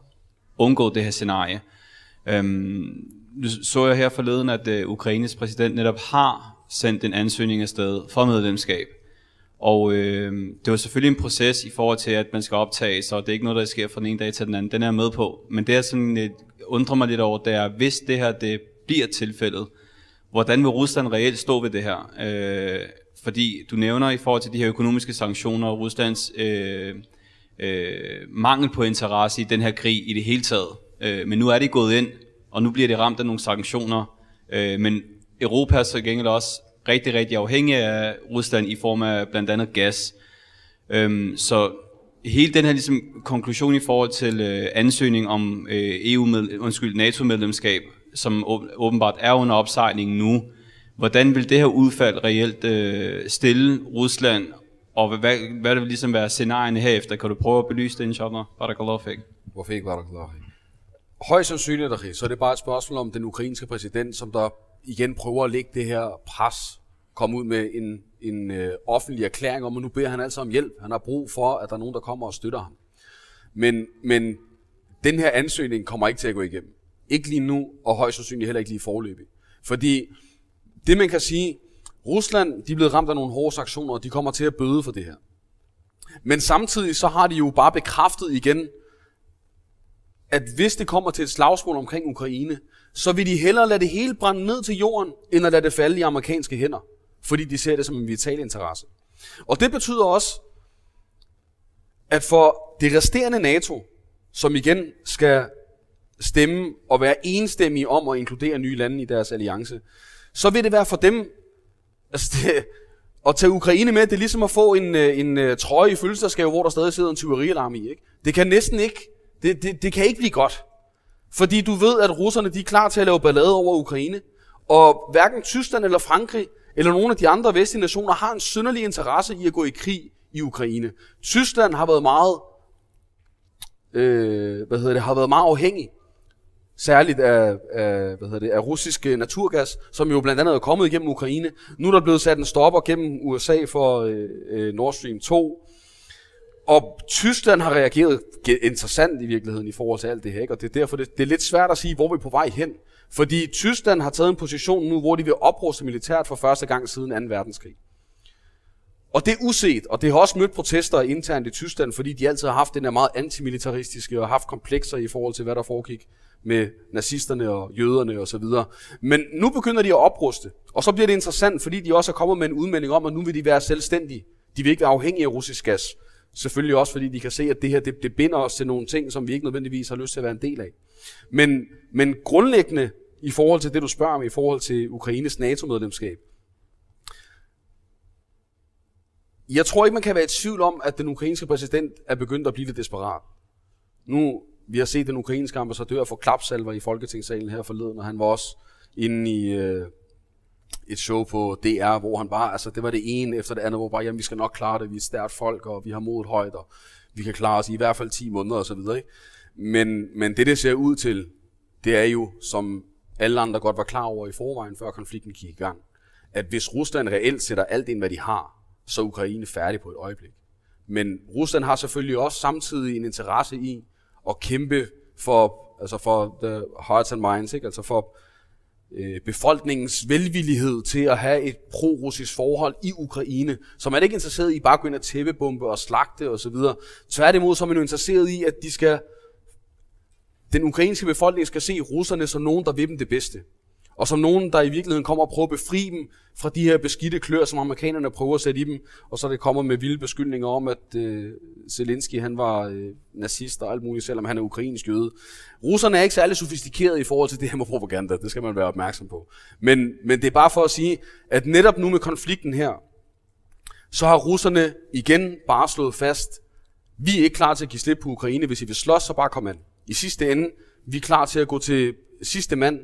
undgå det her scenarie. Øhm, nu så jeg her forleden, at øh, Ukraines præsident netop har sendt en ansøgning afsted for medlemskab. Og øh, det var selvfølgelig en proces i forhold til, at man skal optage sig, og det er ikke noget, der sker fra den ene dag til den anden. Den er jeg med på. Men det, jeg sådan lidt, undrer mig lidt over, det er, hvis det her det bliver tilfældet, hvordan vil Rusland reelt stå ved det her? Øh, fordi du nævner i forhold til de her økonomiske sanktioner, og Ruslands øh, øh, mangel på interesse i den her krig i det hele taget. Øh, men nu er de gået ind, og nu bliver de ramt af nogle sanktioner. Øh, men Europa er så gengæld også rigtig, rigtig afhængig af Rusland i form af blandt andet gas. Øhm, så hele den her ligesom, konklusion i forhold til øh, ansøgning om øh, EU med, undskyld, NATO-medlemskab, som åbenbart er under opsejling nu, hvordan vil det her udfald reelt øh, stille Rusland, og hvad, hvad vil ligesom være scenarierne herefter? Kan du prøve at belyse det, inshallah? Barakallahu fik. Hvorfor ikke Barakallahu Højst sandsynligt, så er det bare et spørgsmål om den ukrainske præsident, som der igen prøver at lægge det her pres, komme ud med en, en øh, offentlig erklæring om, at nu beder han altså om hjælp. Han har brug for, at der er nogen, der kommer og støtter ham. Men, men den her ansøgning kommer ikke til at gå igennem. Ikke lige nu, og højst sandsynligt heller ikke lige forløbig. Fordi det man kan sige, Rusland de er blevet ramt af nogle hårde sanktioner, og de kommer til at bøde for det her. Men samtidig så har de jo bare bekræftet igen, at hvis det kommer til et slagsmål omkring Ukraine, så vil de hellere lade det hele brænde ned til jorden, end at lade det falde i amerikanske hænder. Fordi de ser det som en vital interesse. Og det betyder også, at for det resterende NATO, som igen skal stemme og være enstemmige om at inkludere nye lande i deres alliance, så vil det være for dem, altså det, at tage Ukraine med, det er ligesom at få en, øh, en, en trøje i fødselsdagsgave, hvor der stadig sidder en tyverialarm i. Ikke? Det kan næsten ikke, det, det, det kan ikke blive godt. Fordi du ved, at russerne de er klar til at lave ballade over Ukraine. Og hverken Tyskland eller Frankrig eller nogle af de andre vestlige nationer har en synderlig interesse i at gå i krig i Ukraine. Tyskland har været meget, øh, hvad hedder det, har været meget afhængig særligt af, af, hvad hedder det, af russisk øh, naturgas, som jo blandt andet er kommet igennem Ukraine. Nu er der blevet sat en stopper gennem USA for øh, øh, Nord Stream 2. Og Tyskland har reageret interessant i virkeligheden i forhold til alt det her, ikke? og det er derfor, det, det er lidt svært at sige, hvor vi er på vej hen. Fordi Tyskland har taget en position nu, hvor de vil opruste militært for første gang siden 2. verdenskrig. Og det er uset, og det har også mødt protester internt i Tyskland, fordi de altid har haft den der meget antimilitaristiske og haft komplekser i forhold til, hvad der foregik med nazisterne og jøderne og så videre. Men nu begynder de at opruste, og så bliver det interessant, fordi de også er kommet med en udmelding om, at nu vil de være selvstændige. De vil ikke være afhængige af russisk gas. Selvfølgelig også, fordi de kan se, at det her det, det binder os til nogle ting, som vi ikke nødvendigvis har lyst til at være en del af. Men, men grundlæggende i forhold til det, du spørger om, i forhold til Ukraines NATO-medlemskab, jeg tror ikke, man kan være i tvivl om, at den ukrainske præsident er begyndt at blive lidt desperat. Nu, vi har set den ukrainske ambassadør få klapsalver i Folketingssalen her forleden, og han var også inde i øh, et show på DR, hvor han bare, altså det var det ene efter det andet, hvor bare, jamen vi skal nok klare det, vi er stærkt folk, og vi har modet højt, og vi kan klare os i, i hvert fald 10 måneder og så videre. Ikke? Men, men det, det ser ud til, det er jo, som alle andre godt var klar over i forvejen, før konflikten gik i gang, at hvis Rusland reelt sætter alt ind, hvad de har, så er Ukraine færdig på et øjeblik. Men Rusland har selvfølgelig også samtidig en interesse i at kæmpe for, altså for the hearts and minds, ikke? altså for øh, befolkningens velvillighed til at have et pro-russisk forhold i Ukraine. Så man er ikke interesseret i bare at gå ind og tæppebombe og slagte osv. Tværtimod så er man jo interesseret i, at de skal, den ukrainske befolkning skal se russerne som nogen, der vil dem det bedste. Og som nogen, der i virkeligheden kommer og prøver at befri dem fra de her beskidte klør, som amerikanerne prøver at sætte i dem. Og så er det kommer med vilde beskyldninger om, at øh, Zelensky han var øh, nazist og alt muligt, selvom han er ukrainsk jøde. Russerne er ikke særlig sofistikerede i forhold til det her med propaganda. Det skal man være opmærksom på. Men, men det er bare for at sige, at netop nu med konflikten her, så har russerne igen bare slået fast, vi er ikke klar til at give slip på Ukraine. Hvis I vil slås, så bare kom an. I sidste ende, vi er klar til at gå til sidste mand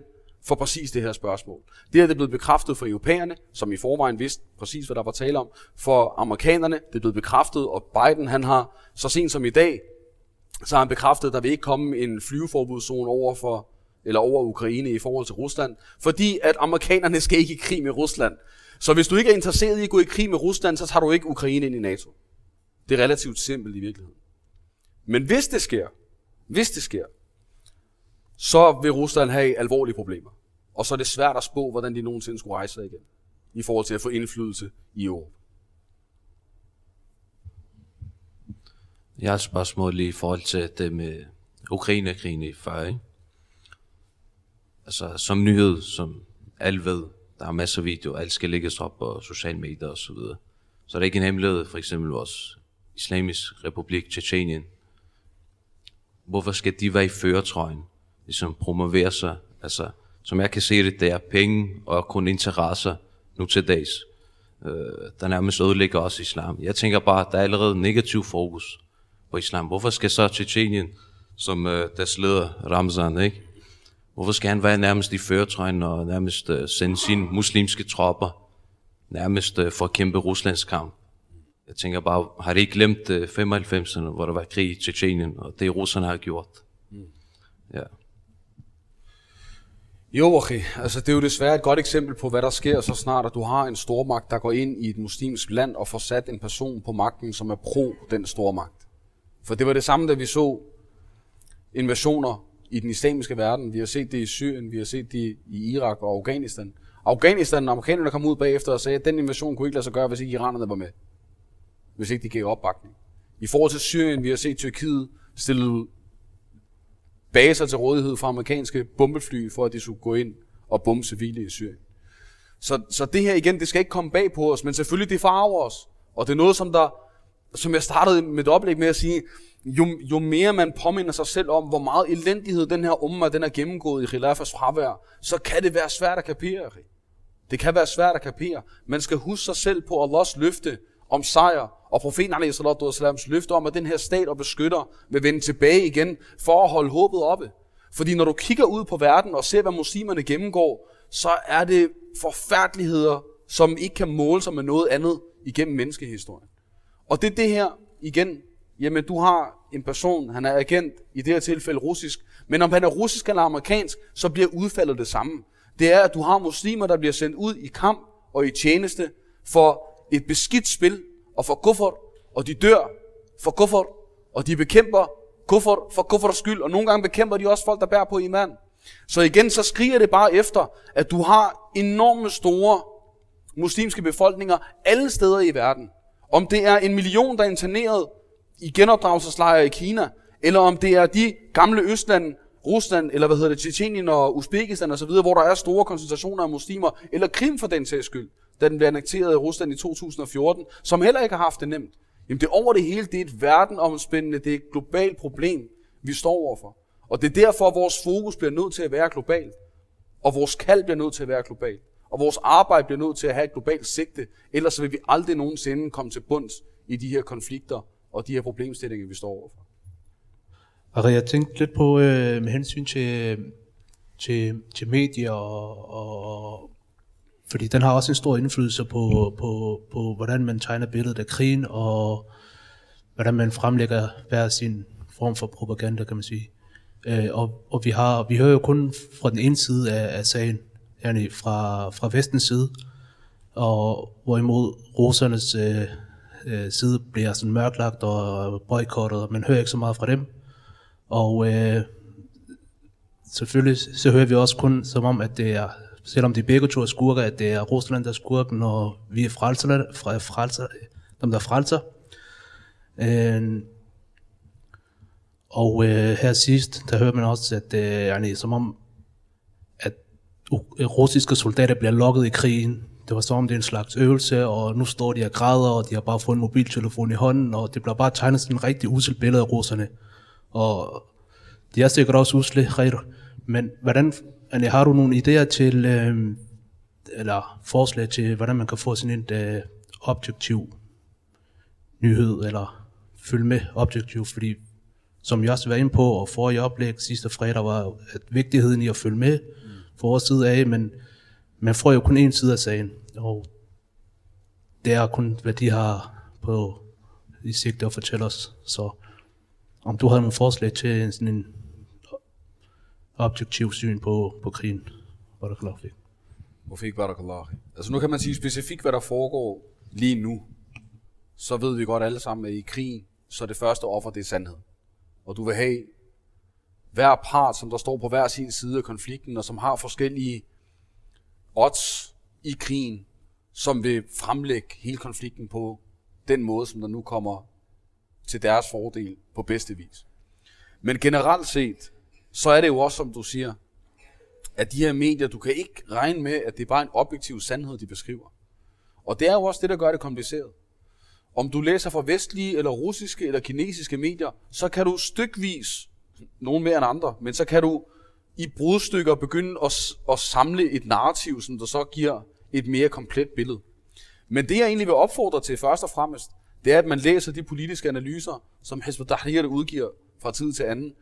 for præcis det her spørgsmål. Det er det blevet bekræftet for europæerne, som i forvejen vidste præcis, hvad der var tale om. For amerikanerne, det er blevet bekræftet, og Biden han har så sent som i dag, så har han bekræftet, at der vil ikke komme en flyveforbudszone over for eller over Ukraine i forhold til Rusland, fordi at amerikanerne skal ikke i krig med Rusland. Så hvis du ikke er interesseret i at gå i krig med Rusland, så tager du ikke Ukraine ind i NATO. Det er relativt simpelt i virkeligheden. Men hvis det sker, hvis det sker, så vil Rusland have alvorlige problemer. Og så er det svært at spå, hvordan de nogensinde skulle rejse sig igen, i forhold til at få indflydelse i Europa. Jeg har et spørgsmål lige i forhold til det med Ukraine-krigen i før, ikke? Altså, som nyhed, som alle ved, der er masser af videoer, alt skal lægges op på sociale medier og så videre. Så er det ikke en hemmelighed, for eksempel vores islamisk republik, Tjetjenien. Hvorfor skal de være i føretrøjen? Ligesom promovere sig. Altså, som jeg kan se det, det er penge og kun interesser nu til dags. Øh, der nærmest ødelægger også islam. Jeg tænker bare, der er allerede negativ fokus på islam. Hvorfor skal så Tjetjenien, som øh, deres leder Ramzan, ikke? Hvorfor skal han være nærmest i føretrøjen og nærmest uh, sende sine muslimske tropper nærmest uh, for at kæmpe Ruslands kamp? Jeg tænker bare, har de ikke glemt uh, 95'erne, hvor der var krig i Tjetjenien, og det russerne har gjort? Mm. Ja. Jo, okay. Altså, det er jo desværre et godt eksempel på, hvad der sker så snart, at du har en stormagt, der går ind i et muslimsk land og får sat en person på magten, som er pro den stormagt. For det var det samme, da vi så invasioner i den islamiske verden. Vi har set det i Syrien, vi har set det i Irak og Afghanistan. Afghanistan, amerikanerne kom ud bagefter og sagde, at den invasion kunne ikke lade sig gøre, hvis ikke iranerne var med. Hvis ikke de gav opbakning. I forhold til Syrien, vi har set Tyrkiet stille baser til rådighed fra amerikanske bombefly, for at de skulle gå ind og bombe civile i Syrien. Så, så det her igen, det skal ikke komme bag på os, men selvfølgelig det farver os. Og det er noget, som, der, som jeg startede med et oplæg med at sige, jo, jo mere man påminder sig selv om, hvor meget elendighed den her umma, den er gennemgået i Khilafas fravær, så kan det være svært at kapere. Det kan være svært at kapere. Man skal huske sig selv på Allahs løfte om sejr, og profeten a.s. løfte om, at den her stat og beskytter vil vende tilbage igen for at holde håbet oppe. Fordi når du kigger ud på verden og ser, hvad muslimerne gennemgår, så er det forfærdeligheder, som ikke kan måle sig med noget andet igennem menneskehistorien. Og det er det her, igen, jamen du har en person, han er agent, i det her tilfælde russisk, men om han er russisk eller amerikansk, så bliver udfaldet det samme. Det er, at du har muslimer, der bliver sendt ud i kamp og i tjeneste for et beskidt spil og for kuffer, og de dør for kuffer, og de bekæmper kuffer for kuffers skyld, og nogle gange bekæmper de også folk, der bærer på iman. Så igen, så skriger det bare efter, at du har enorme store muslimske befolkninger alle steder i verden. Om det er en million, der er interneret i genopdragelseslejre i Kina, eller om det er de gamle Østlande, Rusland, eller hvad hedder det, Tjetjenien og Uzbekistan osv., hvor der er store koncentrationer af muslimer, eller Krim for den sags skyld, da den blev annekteret i Rusland i 2014, som heller ikke har haft det nemt. Jamen det over det hele, det er et verdenomspændende, det er et globalt problem, vi står overfor. Og det er derfor, at vores fokus bliver nødt til at være globalt. Og vores kald bliver nødt til at være globalt. Og vores arbejde bliver nødt til at have et globalt sigte, ellers vil vi aldrig nogensinde komme til bunds i de her konflikter og de her problemstillinger, vi står overfor. Og jeg tænkte lidt på øh, med hensyn til, til, til medier, og, og, fordi den har også en stor indflydelse på, på, på, hvordan man tegner billedet af krigen, og hvordan man fremlægger hver sin form for propaganda, kan man sige. Øh, og, og vi, har, vi hører jo kun fra den ene side af, af sagen, yani fra, fra vestens side, og hvorimod rosernes øh, øh, side bliver sådan mørklagt og boykottet, og man hører ikke så meget fra dem. Og øh, selvfølgelig så hører vi også kun som om, at det er, selvom de begge to er skurker, at det er Rusland, der er skurken, og vi er frelser, frelser, dem der frelser. Øh, og øh, her sidst, der hører man også, at øh, det er som om, at øh, russiske soldater bliver lokket i krigen. Det var som om det er en slags øvelse, og nu står de og græder, og de har bare fået en mobiltelefon i hånden, og det bliver bare tegnet sådan en rigtig usel billede af russerne. Og det er sikkert også usle, Khair. Men hvordan, Anne, har du nogle idéer til, øh, eller forslag til, hvordan man kan få sådan en øh, objektiv nyhed, eller følge med objektivt, fordi som jeg også var inde på, og for i oplæg sidste fredag, var at vigtigheden i at følge med for vores side af, men man får jo kun en side af sagen, og det er kun, hvad de har på i sigte at fortælle os. Så om du havde nogle forslag til en, sådan en objektiv syn på, på krigen, Barakallahu der klar fik. Mufik Barakallah. Altså nu kan man sige specifikt, hvad der foregår lige nu. Så ved vi godt alle sammen, at i krigen, så det første offer, det er sandhed. Og du vil have hver part, som der står på hver sin side af konflikten, og som har forskellige odds i krigen, som vil fremlægge hele konflikten på den måde, som der nu kommer til deres fordel på bedste vis. Men generelt set, så er det jo også, som du siger, at de her medier, du kan ikke regne med, at det er bare en objektiv sandhed, de beskriver. Og det er jo også det, der gør det kompliceret. Om du læser fra vestlige, eller russiske, eller kinesiske medier, så kan du stykvis, nogen mere end andre, men så kan du i brudstykker begynde at, at samle et narrativ, som der så giver et mere komplet billede. Men det jeg egentlig vil opfordre til først og fremmest, det er, at man læser de politiske analyser, som Hezbollah Tahrir udgiver fra tid til anden,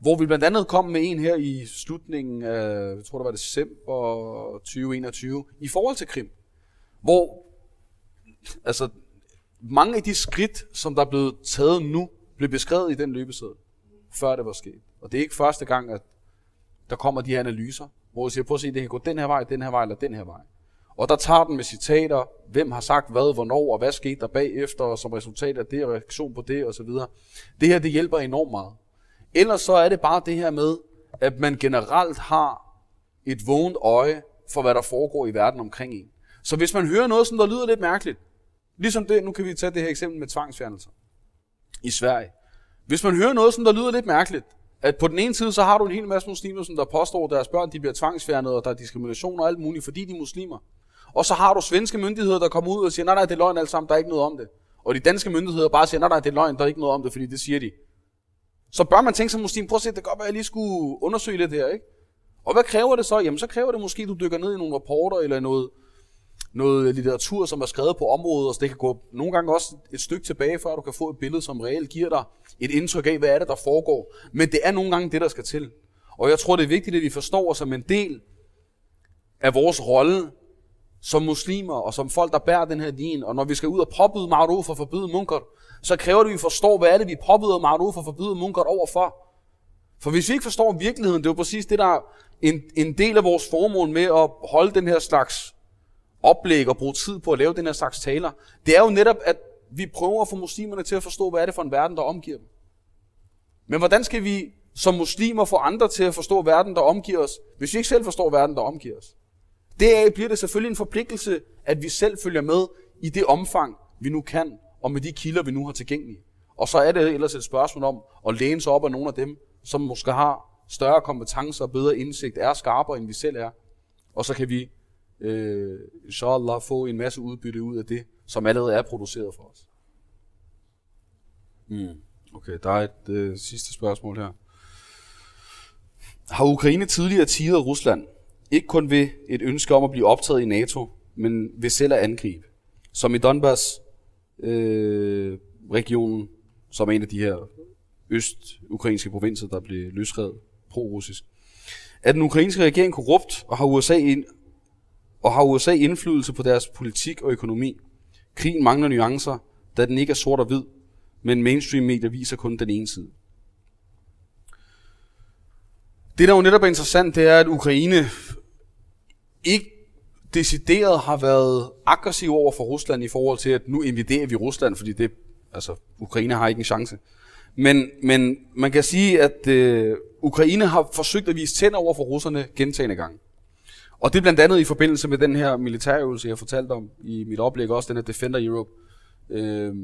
hvor vi blandt andet kom med en her i slutningen af, jeg tror det var december 2021, i forhold til Krim. Hvor altså, mange af de skridt, som der er blevet taget nu, blev beskrevet i den løbeseddel, før det var sket. Og det er ikke første gang, at der kommer de her analyser, hvor jeg siger, prøv at se, det kan gå den her vej, den her vej eller den her vej. Og der tager den med citater, hvem har sagt hvad, hvornår, og hvad skete der bagefter, og som resultat af det, og reaktion på det, osv. Det her, det hjælper enormt meget. Ellers så er det bare det her med, at man generelt har et vågent øje for, hvad der foregår i verden omkring en. Så hvis man hører noget, som der lyder lidt mærkeligt, ligesom det, nu kan vi tage det her eksempel med tvangsfjernelser i Sverige. Hvis man hører noget, som der lyder lidt mærkeligt, at på den ene side, så har du en hel masse muslimer, som der påstår, at deres børn de bliver tvangsfjernet, og der er diskrimination og alt muligt, fordi de er muslimer. Og så har du svenske myndigheder, der kommer ud og siger, nej, nej, det er løgn alt sammen, der er ikke noget om det. Og de danske myndigheder bare siger, nej, nej, det er løgn, der er ikke noget om det, fordi det siger de. Så bør man tænke som muslim, prøv at se, det kan godt være, at jeg lige skulle undersøge lidt her, ikke? Og hvad kræver det så? Jamen, så kræver det måske, at du dykker ned i nogle rapporter eller noget, noget litteratur, som er skrevet på området, og så det kan gå nogle gange også et stykke tilbage, før du kan få et billede, som reelt giver dig et indtryk af, hvad er det, der foregår. Men det er nogle gange det, der skal til. Og jeg tror, det er vigtigt, at vi forstår os som en del af vores rolle som muslimer og som folk, der bærer den her din. Og når vi skal ud og påbyde ma'ruf og forbyde munker, så kræver det, at vi forstår, hvad er det, vi påbyder ma'ruf og forbyder munkar overfor. For hvis vi ikke forstår virkeligheden, det er jo præcis det, der er en, en del af vores formål med at holde den her slags oplæg og bruge tid på at lave den her slags taler, det er jo netop, at vi prøver at få muslimerne til at forstå, hvad er det for en verden, der omgiver dem. Men hvordan skal vi som muslimer få andre til at forstå verden, der omgiver os, hvis vi ikke selv forstår verden, der omgiver os? Deraf bliver det selvfølgelig en forpligtelse, at vi selv følger med i det omfang, vi nu kan, og med de kilder, vi nu har tilgængelige. Og så er det ellers et spørgsmål om at læne sig op af nogle af dem, som måske har større kompetencer og bedre indsigt, er skarpere, end vi selv er. Og så kan vi, øh, inshallah, få en masse udbytte ud af det, som allerede er produceret for os. Mm. Okay, der er et øh, sidste spørgsmål her. Har Ukraine tidligere tidet Rusland, ikke kun ved et ønske om at blive optaget i NATO, men ved selv at angribe, som i Donbass øh, regionen, som er en af de her øst-ukrainske provinser, der blev løsredet pro-russisk. Er den ukrainske regering korrupt, og har USA, ind, og har USA indflydelse på deres politik og økonomi? Krigen mangler nuancer, da den ikke er sort og hvid, men mainstream medier viser kun den ene side. Det, der jo netop er interessant, det er, at Ukraine ikke decideret har været aggressiv over for Rusland i forhold til, at nu invaderer vi Rusland, fordi det, altså, Ukraine har ikke en chance. Men, men man kan sige, at øh, Ukraine har forsøgt at vise tænder over for russerne gentagende gange. Og det er blandt andet i forbindelse med den her militærøvelse, jeg fortalte om i mit oplæg, også den her Defender Europe, øh,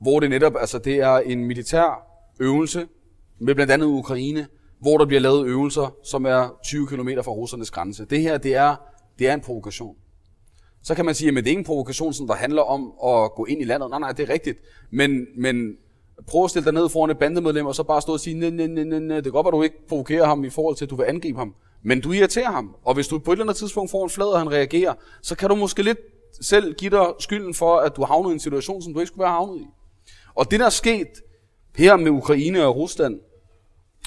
hvor det netop, altså det er en militær øvelse med blandt andet Ukraine, hvor der bliver lavet øvelser, som er 20 km fra russernes grænse. Det her, det er, det er en provokation. Så kan man sige, at det er ikke en provokation, som der handler om at gå ind i landet. Nej, nej, det er rigtigt. Men, men prøv at stille dig ned foran et bandemedlem, og så bare stå og sige, nej, nej, nej, nej, nej. det kan godt at du ikke provokerer ham i forhold til, at du vil angribe ham. Men du irriterer ham. Og hvis du på et eller andet tidspunkt får en flad, og han reagerer, så kan du måske lidt selv give dig skylden for, at du havnet i en situation, som du ikke skulle være havnet i. Og det, der er sket her med Ukraine og Rusland,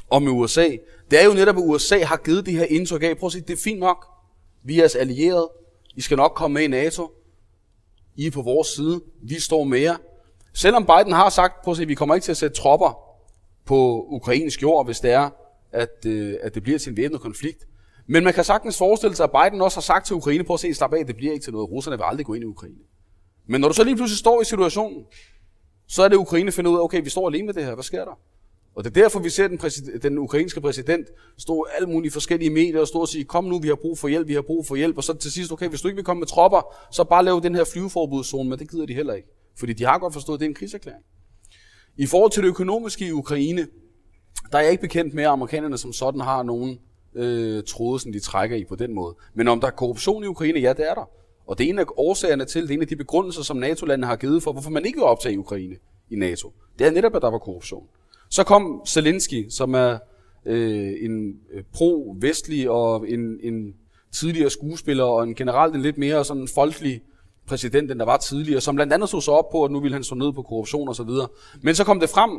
og med USA, det er jo netop, at USA har givet det her indtryk af, prøv at sige, det er fint nok, vi er jeres allierede, I skal nok komme med i NATO, I er på vores side, vi står med jer. Selvom Biden har sagt, prøv at vi kommer ikke til at sætte tropper på ukrainsk jord, hvis det er, at, øh, at det bliver til en væbnet konflikt. Men man kan sagtens forestille sig, at Biden også har sagt til Ukraine, på at se, slap af, det bliver ikke til noget. Russerne vil aldrig gå ind i Ukraine. Men når du så lige pludselig står i situationen, så er det Ukraine finder ud af, okay, vi står alene med det her, hvad sker der? Og det er derfor, vi ser den, præsident, den ukrainske præsident stå i alle mulige forskellige medier og stå og sige, kom nu, vi har brug for hjælp, vi har brug for hjælp. Og så til sidst, okay, hvis du ikke vil komme med tropper, så bare lav den her flyveforbudszone, men det gider de heller ikke. Fordi de har godt forstået, at det er en krigserklæring. I forhold til det økonomiske i Ukraine, der er jeg ikke bekendt med, at amerikanerne som sådan har nogen øh, tråde, som de trækker i på den måde. Men om der er korruption i Ukraine, ja, det er der. Og det er en af årsagerne til, det er en af de begrundelser, som NATO-landene har givet for, hvorfor man ikke vil optage Ukraine i NATO. Det er netop, at der var korruption. Så kom Zelensky, som er øh, en øh, pro-vestlig og en, en tidligere skuespiller og en generelt en lidt mere sådan folkelig præsident, end der var tidligere, som blandt andet så så op på, at nu ville han stå ned på korruption og så videre. Men så kom det frem,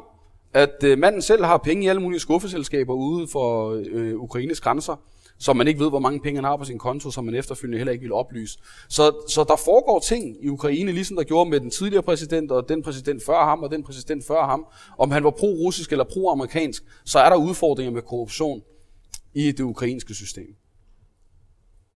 at øh, manden selv har penge i alle mulige skuffeselskaber ude for øh, Ukraines grænser, så man ikke ved, hvor mange penge han har på sin konto, som man efterfølgende heller ikke vil oplyse. Så, så der foregår ting i Ukraine, ligesom der gjorde med den tidligere præsident, og den præsident før ham, og den præsident før ham. Om han var pro-russisk eller pro-amerikansk, så er der udfordringer med korruption i det ukrainske system.